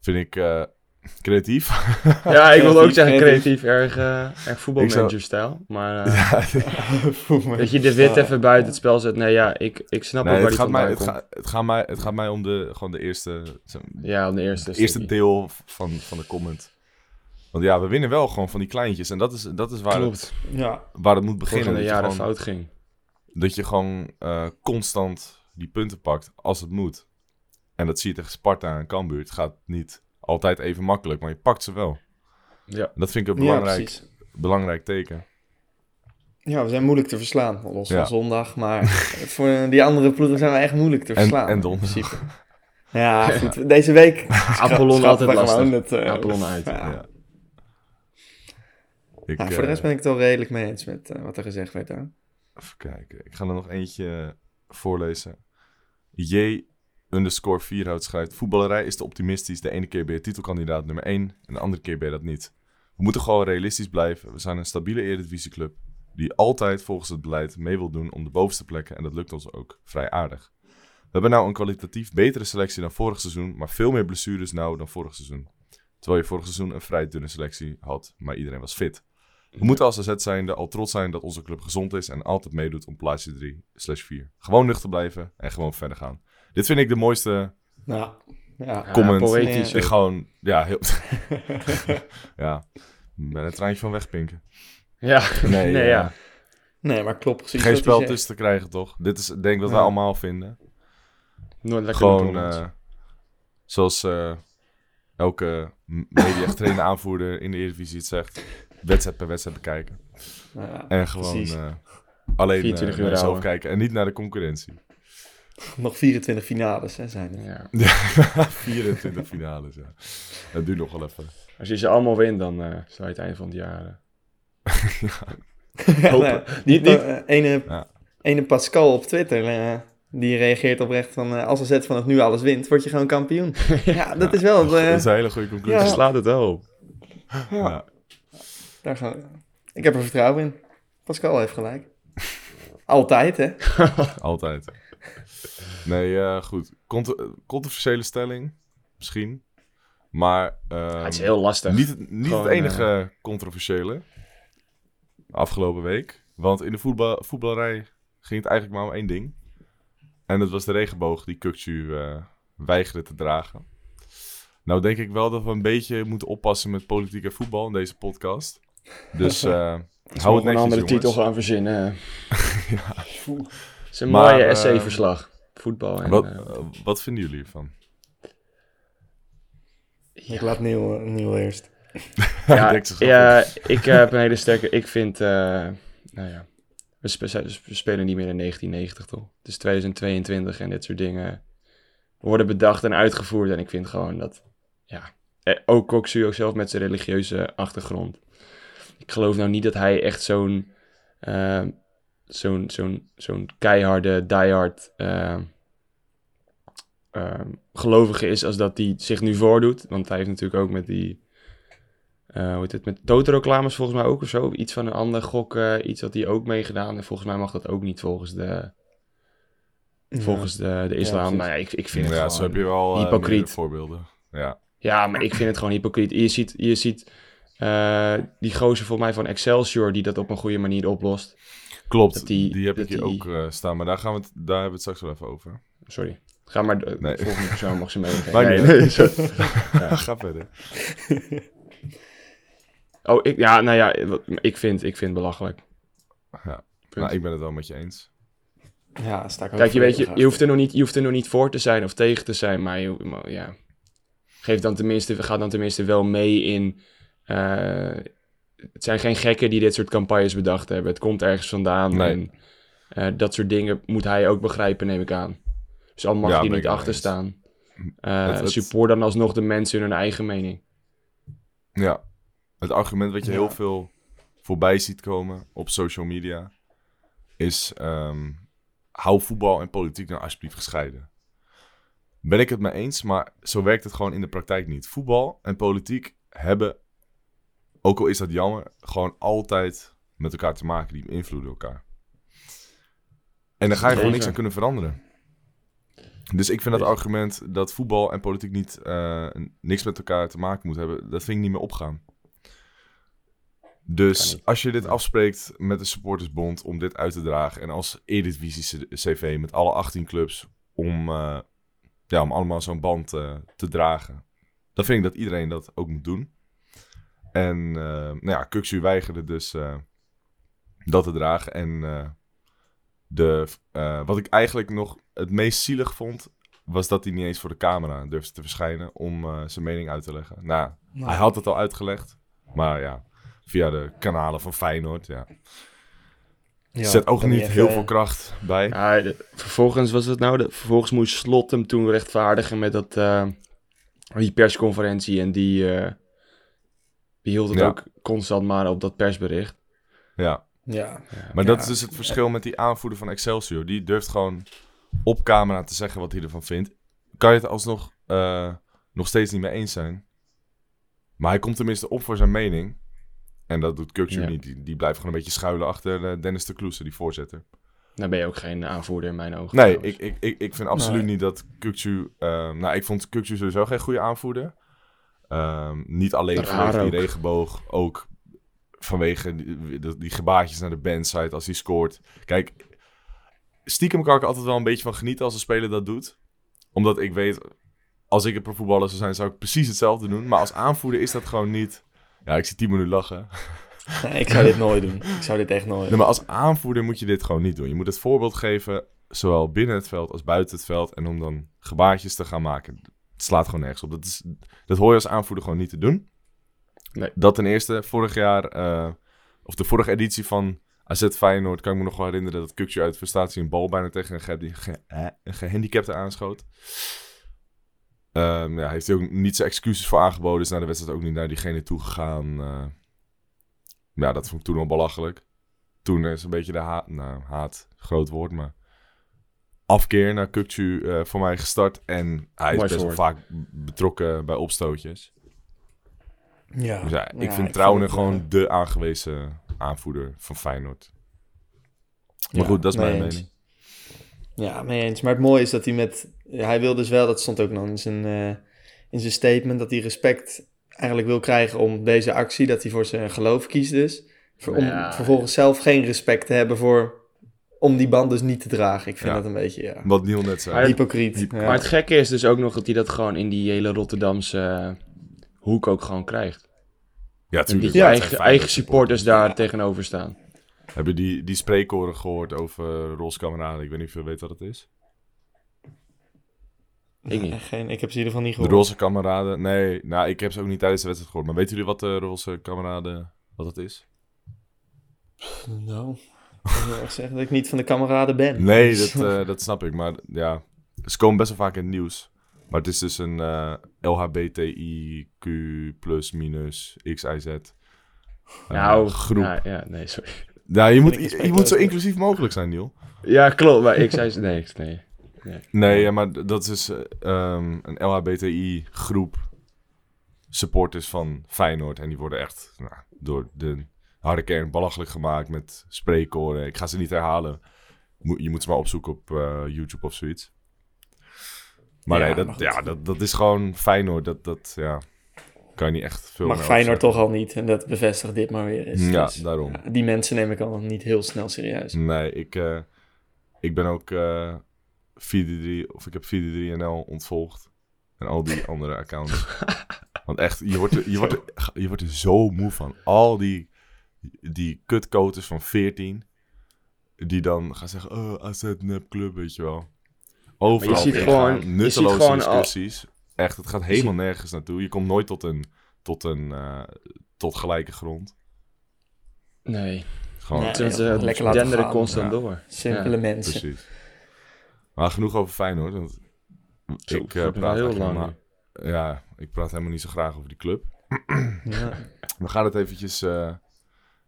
Vind ik eh, creatief. Ja, ik wilde ook zeggen creatief. creatief, erg, eh erg voetbalmanager-stijl. Maar eh, Ja, dat je de wit even buiten het spel zet, nee ja, ik, ik snap nee, ook waar het, die gaat mij, het, het, gaat mij, het gaat mij om de, gewoon de eerste, Ja, om de eerste eerste deel van, van de comment. Want ja, we winnen wel gewoon van die kleintjes. En dat is, dat is waar, het, Klopt, Ja, waar het moet beginnen. Dat je jaren gewoon- fout ging. dat je gewoon eh, constant die punten pakt als het moet. En dat zie je tegen Sparta en Cambuur. Het gaat niet altijd even makkelijk, maar je pakt ze wel. Ja. En dat vind ik een belangrijk, belangrijk teken. Ja, we zijn moeilijk te verslaan. Los Ja. van zondag. Maar voor die andere ploegen zijn we echt moeilijk te En- verslaan. en in donderdag. principe. Ja, goed. Deze week... Apollon altijd lastig. het, eh, Apollon uit. ja. Ja. Ik, Ja, voor de eh, rest ben ik het wel redelijk mee eens met eh, wat er gezegd werd. Hè? Even kijken. Ik ga er nog eentje voorlezen. J underscore Vierhout schrijft... Voetballerij is te optimistisch. De ene keer ben je titelkandidaat nummer 1 en de andere keer ben je dat niet. We moeten gewoon realistisch blijven. We zijn een stabiele eredivisieclub die altijd volgens het beleid mee wil doen om de bovenste plekken. En dat lukt ons ook vrij aardig. We hebben nou een kwalitatief betere selectie dan vorig seizoen, maar veel meer blessures nou dan vorig seizoen. Terwijl je vorig seizoen een vrij dunne selectie had, maar iedereen was fit. We moeten als AZ zijnde al trots zijn dat onze club gezond is en altijd meedoet om plaatsje 3 slash 4. Gewoon nuchter blijven en gewoon verder gaan. Dit vind ik de mooiste Nou, ja. comment. poëtisch Ik gewoon, ja, heel... ja, ben een treintje van wegpinken. Ja, Nee, nee, ja. Nee, maar klopt precies Geen spel tussen te krijgen, toch? Dit is denk ik wat wij Ja. allemaal vinden. Nooit lekker Gewoon, eh, zoals eh, elke m- media getrainde aanvoerder in de Eredivisie het zegt. Wedstrijd per wedstrijd bekijken. Ja, En gewoon precies. eh, alleen eh, 24 naar uur jezelf houden. kijken en niet naar de concurrentie. Nog 24 finales hè, zijn er. ja. 24 finales, ja. Dat duurt nog wel even. Als je ze allemaal wint, dan eh zou je het einde van het jaar... Ja, Hopen. nou, Niet- die- niet- ene, Ja. ene Pascal op Twitter, die reageert oprecht van... als AZ vanaf nu alles wint, word je gewoon kampioen. ja, dat is wel... Dat is een hele goede conclusie. Ja. slaat het wel op. Ja. Daar gaan we- Ik heb er vertrouwen in. Pascal heeft gelijk. Altijd, hè? Altijd. Nee, eh, goed. Cont- eh, controversiële stelling, misschien. Maar ehm, het is heel lastig. niet, het- niet Gewoon, het enige controversiële afgelopen week. Want in de voetbal, voetballerij ging het eigenlijk maar om één ding. En dat was de regenboog die Kukcu eh weigerde te dragen. Nou denk ik wel dat we een beetje moeten oppassen met politiek en voetbal in deze podcast. Dus eh hou het Hou een netjes, andere jongens. titel gaan verzinnen. Het is een Maar, mooie eh, essayverslag. Voetbal en... Wat, eh, eh, wat vinden jullie ervan? Ik laat Neil, eh, Neil eerst. ja, ja, ik heb een hele sterke... Ik vind... eh, nou ja... We, spe- we spelen niet meer in 1990, toch? Het is 2022 en dit soort dingen worden bedacht en uitgevoerd. En ik vind gewoon dat... Ja, eh, ook Koksu ook zelf met zijn religieuze achtergrond. Ik geloof nou niet dat hij echt zo'n... eh, zo'n zo'n zo'n keiharde, diehard... eh, ehm, gelovige is als dat hij zich nu voordoet. Want hij heeft natuurlijk ook met die... eh hoe heet het? Met Toto-reclames volgens mij ook of zo. Iets van een ander gok, iets had hij ook meegedaan. En volgens mij mag dat ook niet volgens de, volgens de, de islam. precies. nou ja, ik, ik vind het ja, gewoon... zo heb je wel eh, hypocriet. voorbeelden. Ja. Ja, maar ik vind het gewoon hypocriet. Je ziet, je ziet eh, die gozer volgens mij van Excelsior die dat op een goede manier oplost. Klopt, die, die- heb ik hier die- ook eh, staan. Maar daar, gaan we het, daar hebben we het straks wel even over. Sorry. Ga maar, de Nee. volgende persoon mag ze meegeven. Nee, sorry. Ga verder. Oh, ik, ja, nou ja, wat- ik vind, ik vind het belachelijk. Ja. Nou, ik ben het wel met je eens. Ja, sta ik ook Kijk, je, weet, je, je, hoeft er nog niet, je hoeft er nog niet voor te zijn of tegen te zijn, maar, je, maar ja. Geef dan tenminste, ga dan tenminste wel mee in. Eh, het zijn geen gekken die dit soort campagnes bedacht hebben. Het komt ergens vandaan. Nee. En eh, dat soort dingen moet hij ook begrijpen, neem ik aan. Dus al mag Ja, hij er ben niet achter staan. Eh, Support dan alsnog de mensen hun eigen mening. Ja. Het argument wat je Ja. heel veel voorbij ziet komen op social media is: ehm, hou voetbal en politiek nou alsjeblieft gescheiden. Ben ik het mee eens, maar zo werkt het gewoon in de praktijk niet. Voetbal en politiek hebben, ook al is dat jammer, gewoon altijd met elkaar te maken. Die beïnvloeden elkaar. En daar ga je gewoon niks aan kunnen veranderen. Dus ik vind dat argument dat voetbal en politiek niet, eh, niks met elkaar te maken moet hebben, dat vind ik niet meer opgaan. Dus als je dit afspreekt met de supportersbond om dit uit te dragen en als Eredivisie CV met alle 18 clubs om, eh, ja, om allemaal zo'n band eh, te dragen, dan vind ik dat iedereen dat ook moet doen. En eh nou ja, Kuksu weigerde dus eh, dat te dragen. En eh, de, eh, wat ik eigenlijk nog het meest zielig vond, was dat hij niet eens voor de camera durfde te verschijnen om eh, zijn mening uit te leggen. Nou, hij had het al uitgelegd, maar ja, via de kanalen van Feyenoord, ja. Ja, Zet ook niet heel veel kracht bij. Ja, de- vervolgens was het nou, de, vervolgens moest Slot hem toen rechtvaardigen met dat, eh, die persconferentie en die, eh, die hield het Ja. ook constant maar op dat persbericht. Ja. Ja, Maar dat is dus het verschil met die aanvoerder van Excelsior. Die durft gewoon op camera te zeggen wat hij ervan vindt. Kan je het alsnog eh, nog steeds niet mee eens zijn. Maar hij komt tenminste op voor zijn mening. En dat doet Kukcu Ja. niet. Die, die blijft gewoon een beetje schuilen achter eh, Dennis de Kloese, die voorzitter. Dan ben je ook geen aanvoerder in mijn ogen. Nee, ik, ik, ik, ik vind absoluut Nee. niet dat Kukcu... eh, nou, ik vond Kukcu sowieso geen goede aanvoerder. Ehm, niet alleen vanwege die regenboog. Ook vanwege die, die, die gebaartjes naar de bandside als hij scoort. Kijk, stiekem kan ik er altijd wel een beetje van genieten als een speler dat doet. Omdat ik weet, als ik een profvoetballer zou zijn, zou ik precies hetzelfde doen. Maar als aanvoerder is dat gewoon niet... Ja, ik zie Timo nu lachen. Nee, ik zou dit nooit doen. Ik zou dit echt nooit Nee, maar als aanvoerder moet je dit gewoon niet doen. Je moet het voorbeeld geven, zowel binnen het veld als buiten het veld. En om dan gebaartjes te gaan maken. Het slaat gewoon nergens op. Dat, is, dat hoor je als aanvoerder gewoon niet te doen. Nee. Dat ten eerste, vorig jaar, eh, of de vorige editie van AZ Feyenoord, kan ik me nog wel herinneren dat Kukje uit frustratie een bal bijna tegen een, ge ge- een gehandicapte aanschoot. Ehm ja, heeft hij ook niet zijn excuses voor aangeboden. Is na de wedstrijd ook niet naar diegene toegegaan. eh ja, dat vond ik toen al belachelijk. Toen is een beetje de haat, nou, haat, groot woord, maar afkeer naar Kukcu eh voor mij gestart. En hij is Mooi best wel vaak betrokken bij opstootjes. Ja, Dus ja, ik Ja, vind Trouwen gewoon eh, de aangewezen aanvoerder van Feyenoord. Maar Ja, goed, dat is mijn eens. mening. Ja, mee eens. Maar het mooie is dat hij met... Hij wil dus wel, dat stond ook nog in zijn, eh, in zijn statement, dat hij respect eigenlijk wil krijgen om deze actie, dat hij voor zijn geloof kiest dus. Voor, om Ja. vervolgens zelf geen respect te hebben voor... Om die band dus niet te dragen. Ik vind Ja. dat een beetje, ja... Wat Niel net zei. Maar- Hypocriet. Ja. Maar het gekke is dus ook nog dat hij dat gewoon in die hele Rotterdamse eh, hoek ook gewoon krijgt. ja, die Het zijn eigen, eigen supporters daar tegenover staan. Heb je die, die spreekkoren gehoord over Rols kameraden? Ik weet niet of je weet wat het is. Ik niet. Nee, geen, ik heb ze in ieder geval niet De gehoord. roze kameraden. Nee, nou, ik heb ze ook niet tijdens de wedstrijd gehoord. Maar weten jullie wat de roze kameraden, wat dat is? Nou, ik wil echt zeggen dat ik niet van de kameraden ben. Nee, Dus- dat, eh, dat snap ik. Maar ja, ze komen best wel vaak in het nieuws. Maar het is dus een eh LHBTIQ plus minus XIZ eh, Nou, groep. Ja, ja, nee, sorry. Ja, je, moet, je, moet zo inclusief mogelijk zijn, Niel. Ja, klopt. Maar ik zei... Nee, nee. Nee, ja, maar dat is ehm, een LHBTI groep supporters van Feyenoord. En die worden echt nou, door de harde kern belachelijk gemaakt met spreekkoren. Ik ga ze niet herhalen. Mo- je moet ze maar opzoeken op eh, YouTube of zoiets. Maar Ja, nee, maar dat, ja, dat, dat is gewoon Feyenoord. Dat, dat ja, kan je niet echt veel meer Feyenoord toch al niet. En dat bevestigt dit maar weer eens. Ja, Dus, daarom. ja, die mensen neem ik al niet heel snel serieus. Nee, ik, eh, ik ben ook eh 433 of ik heb 433NL ontvolgd. En al die andere accounts. Want echt, je wordt, er, je, wordt er, je wordt er zo moe van. Al die, die kutkoters van 14. Die dan gaan zeggen, oh, AZ Nepclub, weet je wel. Overal ziet gewoon- je ziet nutteloze gewoon al- discussies. Echt, het gaat helemaal nergens naartoe. Je komt nooit tot een, tot een, eh, tot gelijke grond. Nee. Gewoon, Nee. Lekker laten denderen gaan. constant Ja. door. Simpele mensen. Precies. Maar genoeg over Feyenoord. Want Zo, ik eh, praat heel lang helemaal- Ja, ik praat helemaal niet zo graag over die club. Ja. We gaan het eventjes eh,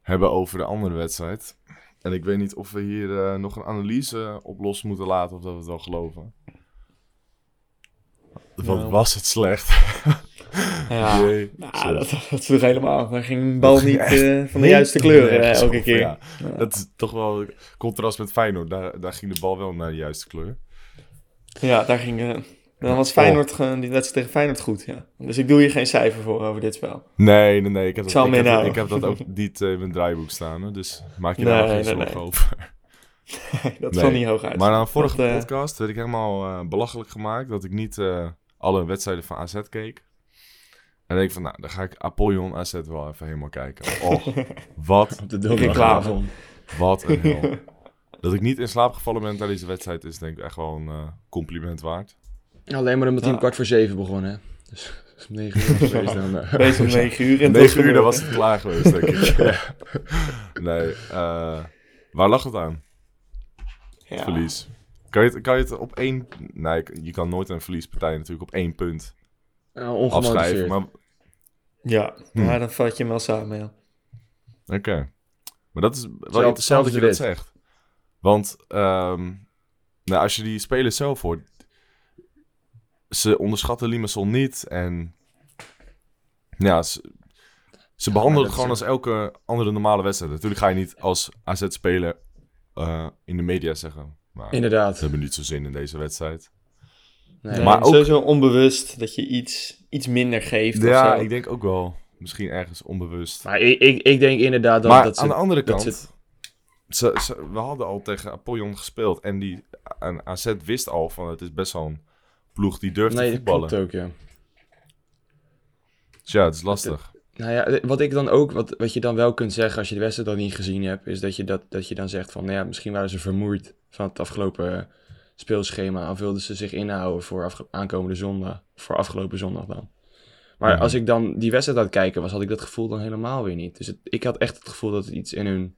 hebben over de andere wedstrijd. En ik weet niet of we hier eh, nog een analyse op los moeten laten of dat we het wel geloven. Wat Nou. was het slecht. Ja, nou, dat, dat sloeg helemaal. Daar ging een bal niet eh, van de juiste kleur eh, elke keer. ja. Ja. Dat is toch wel contrast met Feyenoord. Daar, daar ging de bal wel naar de juiste kleur. Ja, daar ging... dan was Feyenoord gewoon die wedstrijd tegen Feyenoord goed, ja. Dus ik doe hier geen cijfer voor over dit spel. Nee, nee, nee. Ik heb dat, zal ik heb, dat- inhouden. ik heb dat ook niet eh, in mijn draaiboek staan. hè, Dus maak je Nee, daar geen zorgen nee. over. dat Nee. niet hoog uit. Maar na een vorige Dat, eh, podcast werd ik helemaal eh, belachelijk gemaakt dat ik niet eh, alle wedstrijden van AZ keek. En dan denk ik van, nou, dan ga ik Apollon AZ wel even helemaal kijken. Oh, wat, Op de donderdagavond. wat een hel. Dat ik niet in slaap gevallen ben tijdens de wedstrijd is denk ik echt wel een eh, compliment waard. Alleen maar omdat hij Ja. om kwart voor zeven begonnen, hè. Dus, om negen uur geweest dan... eh, Bezig om 9 uur. En 9 uur, dan was het klaar geweest, denk ik. Nee, eh, Waar lag het aan? Ja. Verlies. Kan je, het, kan je het op één... Nee, je kan nooit een verliespartij natuurlijk op één punt Uh, afschrijven. Maar Ja, Hm. maar dan vat je hem wel samen, ja. Oké. Maar dat is wel Zelf- interessant dat je dat zegt. Want ehm, nou, als je die spelers zelf hoort... Ze onderschatten Limassol niet. En ja, ze, ze behandelen het gewoon is- als elke andere normale wedstrijd. Natuurlijk ga je niet als AZ-speler eh, in de media zeggen... Maar Inderdaad. we hebben niet zo zin in deze wedstrijd. Nee, Maar ook- Sowieso onbewust dat je iets, iets minder geeft. Ja, ik denk ook wel. Misschien ergens onbewust. Maar ik, ik, ik denk inderdaad dat, maar dat ze... aan de andere dat kant, ze- ze, ze- we hadden al tegen Apollon gespeeld. En die en AZ wist al van het is best wel een ploeg die durft nee, te voetballen. ook, ja. Dus ja, het is lastig. Nou ja, wat ik dan ook, wat, wat je dan wel kunt zeggen als je de wedstrijd dan niet gezien hebt, is dat je, dat, dat je dan zegt van, nou ja, misschien waren ze vermoeid van het afgelopen eh, speelschema. Of wilden ze zich inhouden voor afge- aankomende zondag, voor afgelopen zondag dan. Maar Mhm. als ik dan die wedstrijd aan het kijken was, had ik dat gevoel dan helemaal weer niet. Dus het- ik had echt het gevoel dat het iets in hun,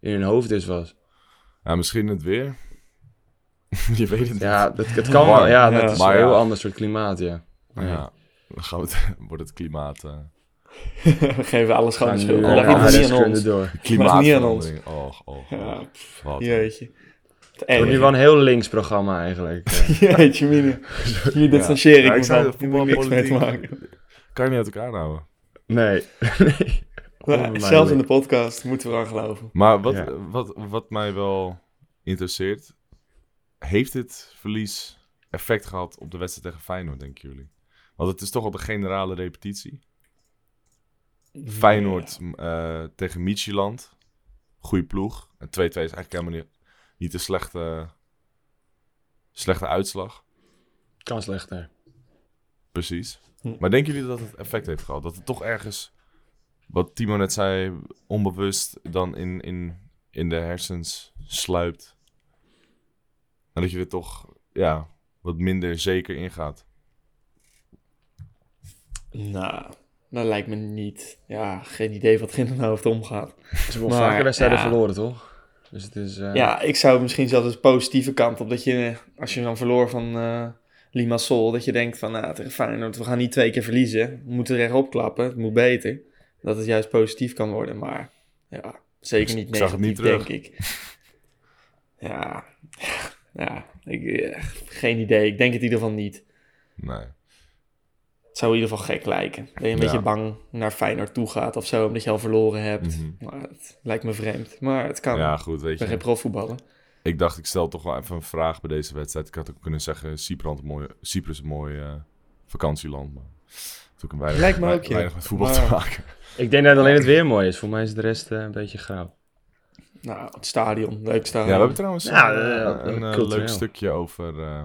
in hun hoofd is was. Ja, misschien het weer. je weet het niet. Ja, dat, het kan Warm. wel. Ja, dat Ja. is Maar een heel ja. ander soort klimaat, ja. Maar Ja. ja, dan gaan we het, wordt het klimaat... eh We geven alles gewoon schuld. Dat ligt naar niet aan ons. door. klimaatverandering. Oh, oh, oh. Ja, Wat. Jeetje. Het wordt nu wel een heel links programma eigenlijk. eh. Jeetje, mine. Hier distancieer ik Ja, me van. niks mee te maken. Kan je niet uit elkaar houden. Nee. nee. Zelfs in de podcast moeten we aan geloven. Maar wat, Ja. wat, wat mij wel interesseert, heeft dit verlies effect gehad op de wedstrijd tegen Feyenoord, denken jullie? Want het is toch al de generale repetitie. Feyenoord eh, tegen Midtjylland, goede ploeg. En 2-2 is eigenlijk helemaal niet, niet een slechte, slechte uitslag, Kan slechter. precies. Hm. Maar denken jullie dat het effect heeft gehad? Dat het toch ergens, wat Timo net zei, onbewust dan in, in, in de hersens sluipt? En dat je er toch ja, wat minder zeker in gaat. Nou, dat lijkt me niet. Ja, geen idee wat er in hun hoofd omgaat. Ze hebben vaker wedstrijden ja. verloren, toch? Dus het is... eh, Ja, ik zou misschien zelfs de positieve kant op. Dat je, als je dan verloor van eh Limassol, dat je denkt van, nou, tegen Feyenoord, we gaan niet twee keer verliezen. We moeten er echt opklappen, het moet beter. Dat het juist positief kan worden, maar ja, zeker niet ik zag het negatief, niet terug. denk ik. Ja, ja ik, eh, geen idee. Ik denk het in ieder geval niet. Nee. Het zou in ieder geval gek lijken. Dat je een Ja. beetje bang naar Feyenoord toe gaat of zo, omdat je al verloren hebt. Mhm. Maar het lijkt me vreemd. Maar het kan. Ja, goed, weet ik ben geen je. profvoetballer. Ik dacht, ik stel toch wel even een vraag bij deze wedstrijd. Ik had ook kunnen zeggen, Cyprus een mooi, Cyprus een mooi eh, vakantieland. Maar het ook een weinig, Lijkt me ook, wei- ja. weinig met voetbal Maar- te maken. Ik denk dat alleen het weer mooi is. Voor mij is de rest eh, een beetje grauw. Nou, het stadion, leuk Ja, stadion. we hebben trouwens Ja, eh, eh, een eh, leuk stukje over, eh,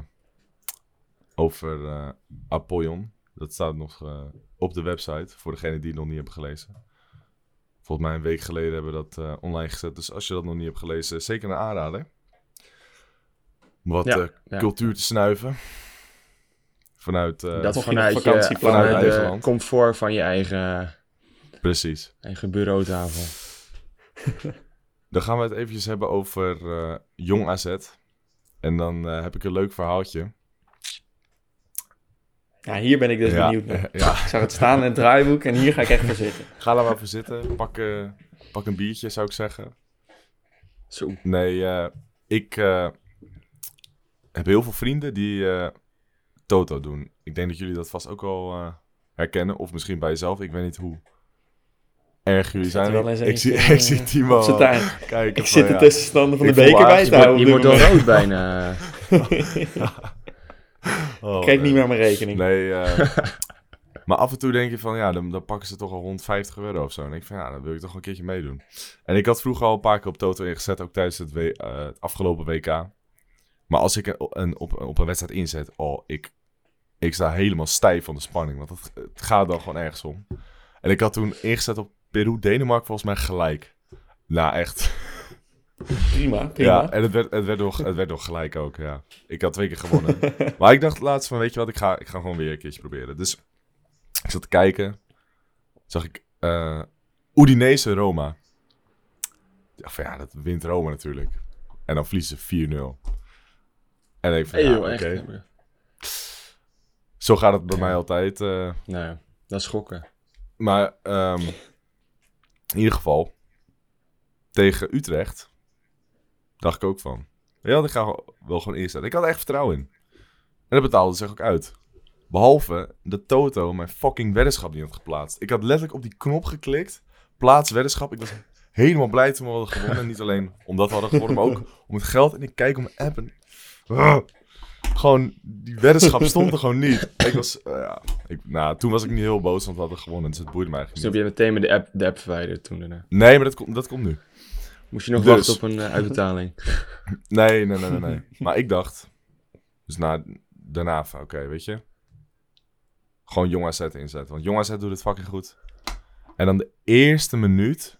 over eh, Apollon. Dat staat nog eh, op de website, voor degenen die het nog niet hebben gelezen. Volgens mij een week geleden hebben we dat eh, online gezet. Dus als je dat nog niet hebt gelezen, zeker een aanrader. Om Wat Ja, eh, ja. cultuur te snuiven. Vanuit, eh, dat vanuit je, vakantieplan vanuit de comfort van je eigen, precies. eigen bureautafel. Dan gaan we het eventjes hebben over eh, Jong AZ. En dan eh, heb ik een leuk verhaaltje. Ja, hier ben ik dus Ja, benieuwd naar. ja. Ik zag het staan in het draaiboek en hier ga ik echt voor zitten. Ga daar maar voor zitten. Pak, eh, pak een biertje, zou ik zeggen. Zo. Nee, ik heb heel veel vrienden die Toto doen. Ik denk dat jullie dat vast ook wel eh, herkennen. Of misschien bij jezelf. Ik weet niet hoe erg jullie er zijn. wel eens ik, zie, eentje, ik zie eh, Timo al Ik zit de ja. tussenstanden van de Ik beker bij te houden. je wordt moment. rood bijna. Oh, Kijk nee. niet naar mijn rekening. Nee, eh, maar af en toe denk je van, ja, dan, dan pakken ze toch al rond 50 euro of zo. En ik van, ja, dan wil ik toch een keertje meedoen. En ik had vroeger al een paar keer op Toto ingezet, ook tijdens het, eh, het afgelopen WK. Maar als ik een, een, op, op een wedstrijd inzet, oh, ik, ik sta helemaal stijf van de spanning. Want het, het gaat dan gewoon ergens om. En ik had toen ingezet op Peru-Denemarken volgens mij gelijk. Nou, echt. Prima, prima. Ja, en het werd, het, werd nog, het werd nog gelijk ook, ja. Ik had twee keer gewonnen. maar ik dacht laatst van, weet je wat, ik ga, ik ga gewoon weer een keertje proberen. Dus ik zat te kijken. Zag ik eh Udinese Roma. dacht van ja, dat wint Rome natuurlijk. En dan verliezen ze 4-0. En ik van, Hey, ja, oké. Zo gaat het bij mij altijd. eh, Nou, dat is schokken. maar ehm, in ieder geval, tegen Utrecht dacht ik ook van, ja, ik ga wel gewoon uit. Ik had er echt vertrouwen in. En dat betaalde zich ook uit. Behalve dat Toto mijn fucking weddenschap niet had geplaatst. Ik had letterlijk op die knop geklikt, plaats weddenschap. Ik was helemaal blij toen we hadden gewonnen. En niet alleen omdat we hadden gewonnen, maar ook om het geld. En ik kijk op mijn app en... Gewoon, die weddenschap stond er gewoon niet. Ik was, eh, ja, ik, nou, toen was ik niet heel boos, want we hadden gewonnen. Dus het boeide mij Dus eigenlijk toen niet. heb je meteen met de app, de app verwijderd toen daarna. Nee, maar dat, komt dat komt nu. Moest je nog Dus- wachten op een eh, uitbetaling. Nee, nee, nee, nee, nee. maar ik dacht, dus na, daarna oké, weet je. Gewoon jong AZ inzetten. Want jong AZ doet het fucking goed. En dan de eerste minuut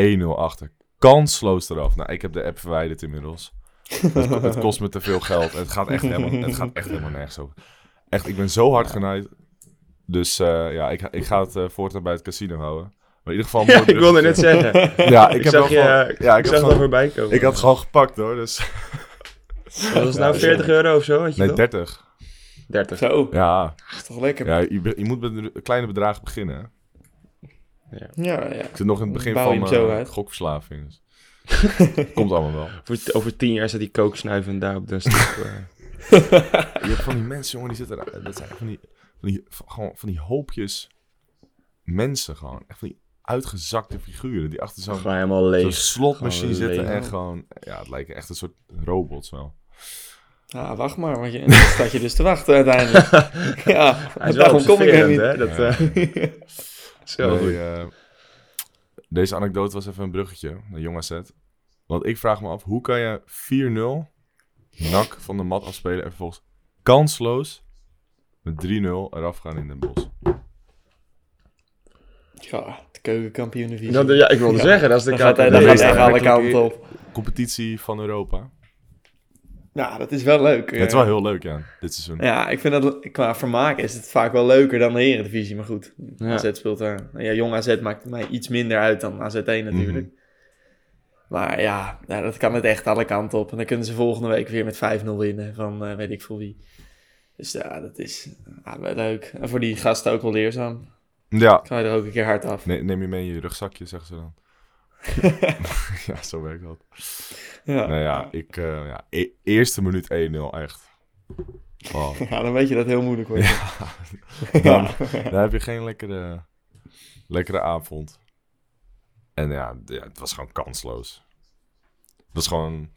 1-0 achter. Kansloos eraf. Nou, ik heb de app verwijderd inmiddels. Het, ko- het kost me te veel geld. Het gaat echt helemaal, het gaat echt helemaal nergens over. Echt, ik ben zo hard genaaid. Dus eh, ja, ik, ga- ik ga het eh, voortaan bij het casino houden. Maar in ieder geval... Ja, ik wilde net zeggen. Ja, ik, Ik, heb zag wel je, gewoon- ik, ja, ik, zag het al gewoon, voorbij komen. ik had gewoon gepakt hoor, dus... Dat was nou 40 euro of zo, had je Nee, wel? 30. 30. Zo, Ja, is toch lekker. ja je, je moet met een kleine bedragen beginnen. hè. Ja, ja. Ik zit nog in het begin Bouw van mijn gokverslaving. Dus. Komt allemaal wel. Over, over 10 jaar staat die kooksnuivend daar op de stoep. eh. Je hebt van die mensen, jongen, die zitten daar. Dat zijn van die, van die, van, gewoon van die hoopjes mensen gewoon. Echt van die uitgezakte figuren die achter zo'n slotmachine Gewoon zitten. leeg. En gewoon, ja, het lijken echt een soort robots wel. Ah, wacht maar, want je, en dan staat je dus te wachten uiteindelijk. ja, Hij is wel daarom kom ik er niet. hè? Dat, eh, zo Nee, goed. eh, deze anekdote was even een bruggetje naar Jong AZ. Want ik vraag me af, hoe kan je 4-0 nak van de mat afspelen en vervolgens kansloos met 3-0 eraf gaan in Den Bosch? Ja, de keukenkampioen divisie. Dat, ja, ik wilde Ja. zeggen, dat is de Dan gaat hij, kant- dan de gaat meest hij alle aantrekkelijke- kanten op. Competitie van Europa. Ja, dat is wel leuk. Het is wel heel leuk, ja, dit seizoen. Ja, ik vind dat qua vermaak is het vaak wel leuker dan de Eredivisie. Maar goed, Ja. AZ speelt daar. Ja, jong AZ maakt mij iets minder uit dan AZ1 natuurlijk. Mhm. Maar ja, nou, dat kan het echt alle kanten op. En dan kunnen ze volgende week weer met 5-0 winnen van eh, weet ik veel wie. Dus ja, dat is ja, wel leuk. En voor die gasten ook wel leerzaam. Ja, Ga je er ook een keer hard af. Ne- neem je mee in je rugzakje, zeggen ze dan. ja, zo werkt dat. Ja. Nou ja, ik, eh, ja e- eerste minuut 1-0, echt. Oh. Ja, dan weet je dat heel moeilijk wordt. dan, dan heb je geen lekkere, lekkere avond. En ja, ja, het was gewoon kansloos. Het was gewoon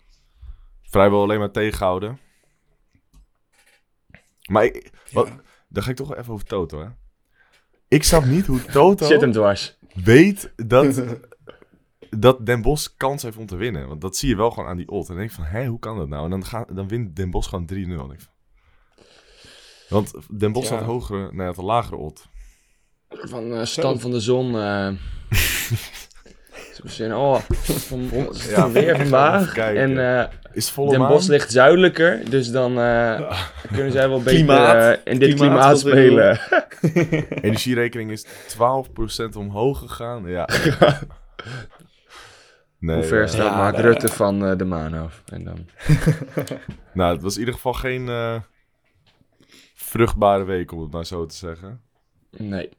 vrijwel alleen maar tegenhouden. Maar ik, wat, dan ga ik toch wel even over Toto, hè. Ik snap niet hoe Toto Zit hem dwars. weet dat, dat Den Bosch kans heeft om te winnen. Want dat zie je wel gewoon aan die odd. En dan denk ik van, hé, hoe kan dat nou? En dan, gaat, dan wint Den Bosch gewoon 3-0. denk ik van. Want Den Bosch Ja. had hogere, nee, had een lagere odd. Van eh, stand van de zon. eh Zo zin, oh, van, van, Ja, weer vandaag. En eh Is volle Den maan? Bosch ligt zuidelijker, dus dan eh, kunnen zij wel beter Klimaat. eh, in dit Klimaat klimaat, spelen. Energierekening is 12% omhoog gegaan. Ja. nee, Hoe ver eh, staat Ja, Mark Rutte van eh, de maan af? En dan... Nou, het was in ieder geval geen eh, vruchtbare week, om het maar zo te zeggen. Nee.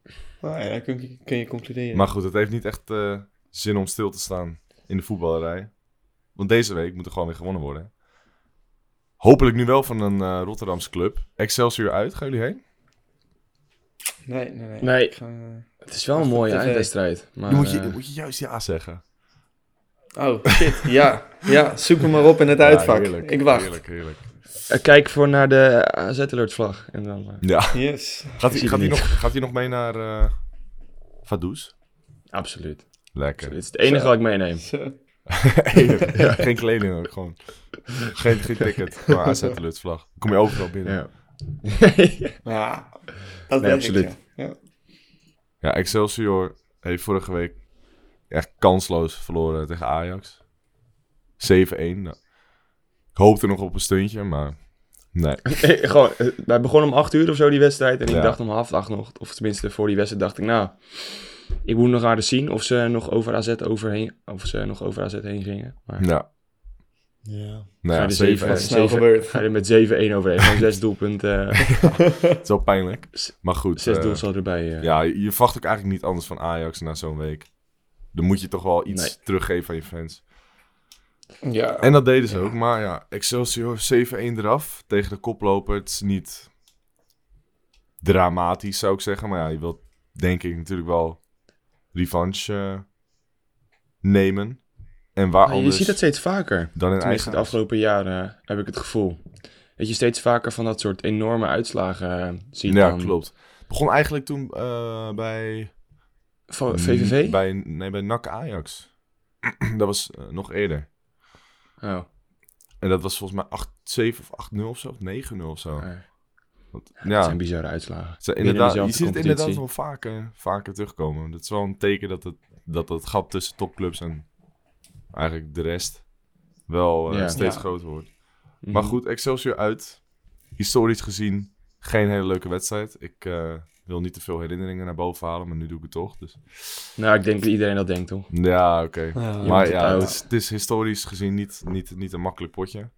Nou ja, kun je, kun je concluderen. Maar goed, het heeft niet echt eh, zin om stil te staan in de voetballerij. Want deze week moet er gewoon weer gewonnen worden. Hopelijk nu wel van een eh Rotterdamse club. Excelsior uit, gaan jullie heen? Nee, nee, nee. Nee. Ga, Het is wel een mooie eindwedstrijd. Maar, dan, moet je, dan moet je juist ja zeggen. Oh, shit. Ja, ja, zoek hem maar op in het Ja, uitvak. heerlijk, ik wacht. Heerlijk, heerlijk. eh, kijk voor naar de AZ-alert vlag. En dan, eh, Ja. Yes. Gaat hij, gaat, hij het nog, gaat hij nog mee naar eh Vaduz? absoluut. Lekker. Dit is het enige wat ik meeneem. Zo. geen kleding ook, gewoon. Geen, geen ticket, gewoon AZ vlag. Kom je overal binnen. Ja. Ja, dat Nee, denk absoluut. Ik, ja. Ja. Ja, Excelsior heeft vorige week echt kansloos verloren tegen Ajax. 7-1. Nou, ik hoopte nog op een stuntje, maar nee. Eh, Gewoon, eh, wij begonnen om 8 uur of zo die wedstrijd. En Ja. ik dacht om half acht nog, of tenminste voor die wedstrijd, dacht ik, nou, Ik moet nog aardig zien of ze nog over AZ overheen, of ze nog over AZ heen gingen. Maar Ja. Ja. Nou ja, je er zeven- zeven- Wat snel zeven- gebeurt. ga je met 7-1 overheen. Gewoon zes doelpunten, eh, Het is wel pijnlijk. Maar goed. zes eh, doelsaldo erbij. eh. ja, je je verwacht ook eigenlijk niet anders van Ajax na zo'n week. Dan moet je toch wel iets Nee. teruggeven aan je fans. Ja. En dat deden ze ook. Maar ja, Excelsior 7-1 eraf tegen de koploper. Het is niet dramatisch, zou ik zeggen. Maar ja, je wilt denk ik natuurlijk wel revanche eh, nemen. En waar Ja, je anders ziet het steeds vaker. dan in Tenminste, eigen de afgelopen jaren eh, heb ik het gevoel. Dat je steeds vaker van dat soort enorme uitslagen eh, ziet. Ja, dan klopt. Het begon eigenlijk toen eh, bij... Van VVV? Bij, nee, bij NAC Ajax. dat was eh, nog eerder. Oh, En dat was volgens mij 8-7 of 8-0 of zo. Of 9-0 of zo. eh, Want- het ja, zijn bizarre uitslagen. Binnen inderdaad, je ziet het inderdaad wel vaker, vaker terugkomen. Dat is wel een teken dat het, dat het gat tussen topclubs en eigenlijk de rest wel eh, Ja. steeds Ja. groter wordt. Mhm. Maar goed, Excelsior uit. Historisch gezien geen hele leuke wedstrijd. Ik eh, wil niet te veel herinneringen naar boven halen, maar nu doe ik het toch. Dus. Nou, ik denk dat iedereen dat denkt, toch? Ja, oké. Ja. Maar ja, het is, het is historisch gezien niet, niet, niet een makkelijk potje.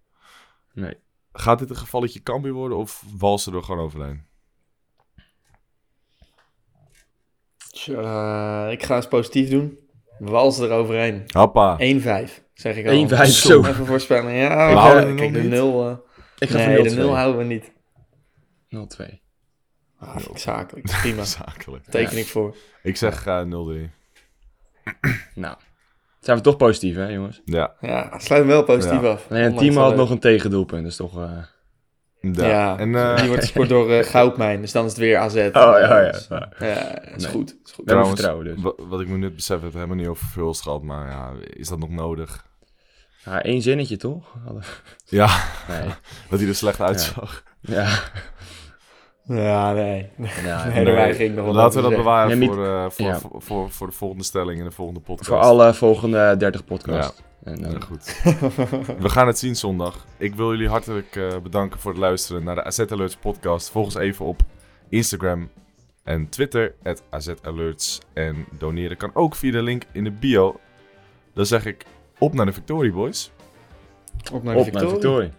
Nee. Gaat dit een gevalletje Cambuur worden of walsen er gewoon overheen? Tja, ik ga eens positief doen. Wals eroverheen. 1-5, Hoppa. zeg ik al. 1-5, zo. Even voorspellen. Ja, We ik, houden eh, de kijk, nul de niet. 0... eh, Ik ga nee, de 0 houden we niet. 0-2. Ah, vind ik zakelijk. Prima. Zakelijk. Teken ik voor. Ik zeg eh 0-3. Nou, zijn we toch positief, hè, jongens? Ja. Ja, sluit hem wel positief Ja. af. Nee, een Ondanks team had nog een tegendoelpunt, dat is toch... eh, Ja. Ja, En, eh, die wordt gescoord door eh, Goudmijn. Dus dan is het weer AZ. Oh, ja, ja. Dus, ja. ja, is Nee. goed. Is goed. Trouwens, vertrouwen dus. wa- wat ik me net besef, we hebben helemaal niet over Vuls gehad, maar ja, is dat nog nodig? Ja, één zinnetje, toch? Ja, Nee. dat hij er slecht uitzag. Ja. Ja, nee. ja ik nog wel Laten we dat bewaren Nee, voor, eh, voor, ja. voor, voor, voor de volgende stelling en de volgende podcast. Voor alle volgende 30 podcasts. En, Ja, dan goed. We gaan het zien zondag. Ik wil jullie hartelijk eh, bedanken voor het luisteren naar de AZ Alerts podcast. Volg ons even op Instagram en Twitter, at AZ Alerts. En doneren kan ook via de link in de bio. Dan zeg ik op naar de Victorie, boys. Op naar de op naar de victorie.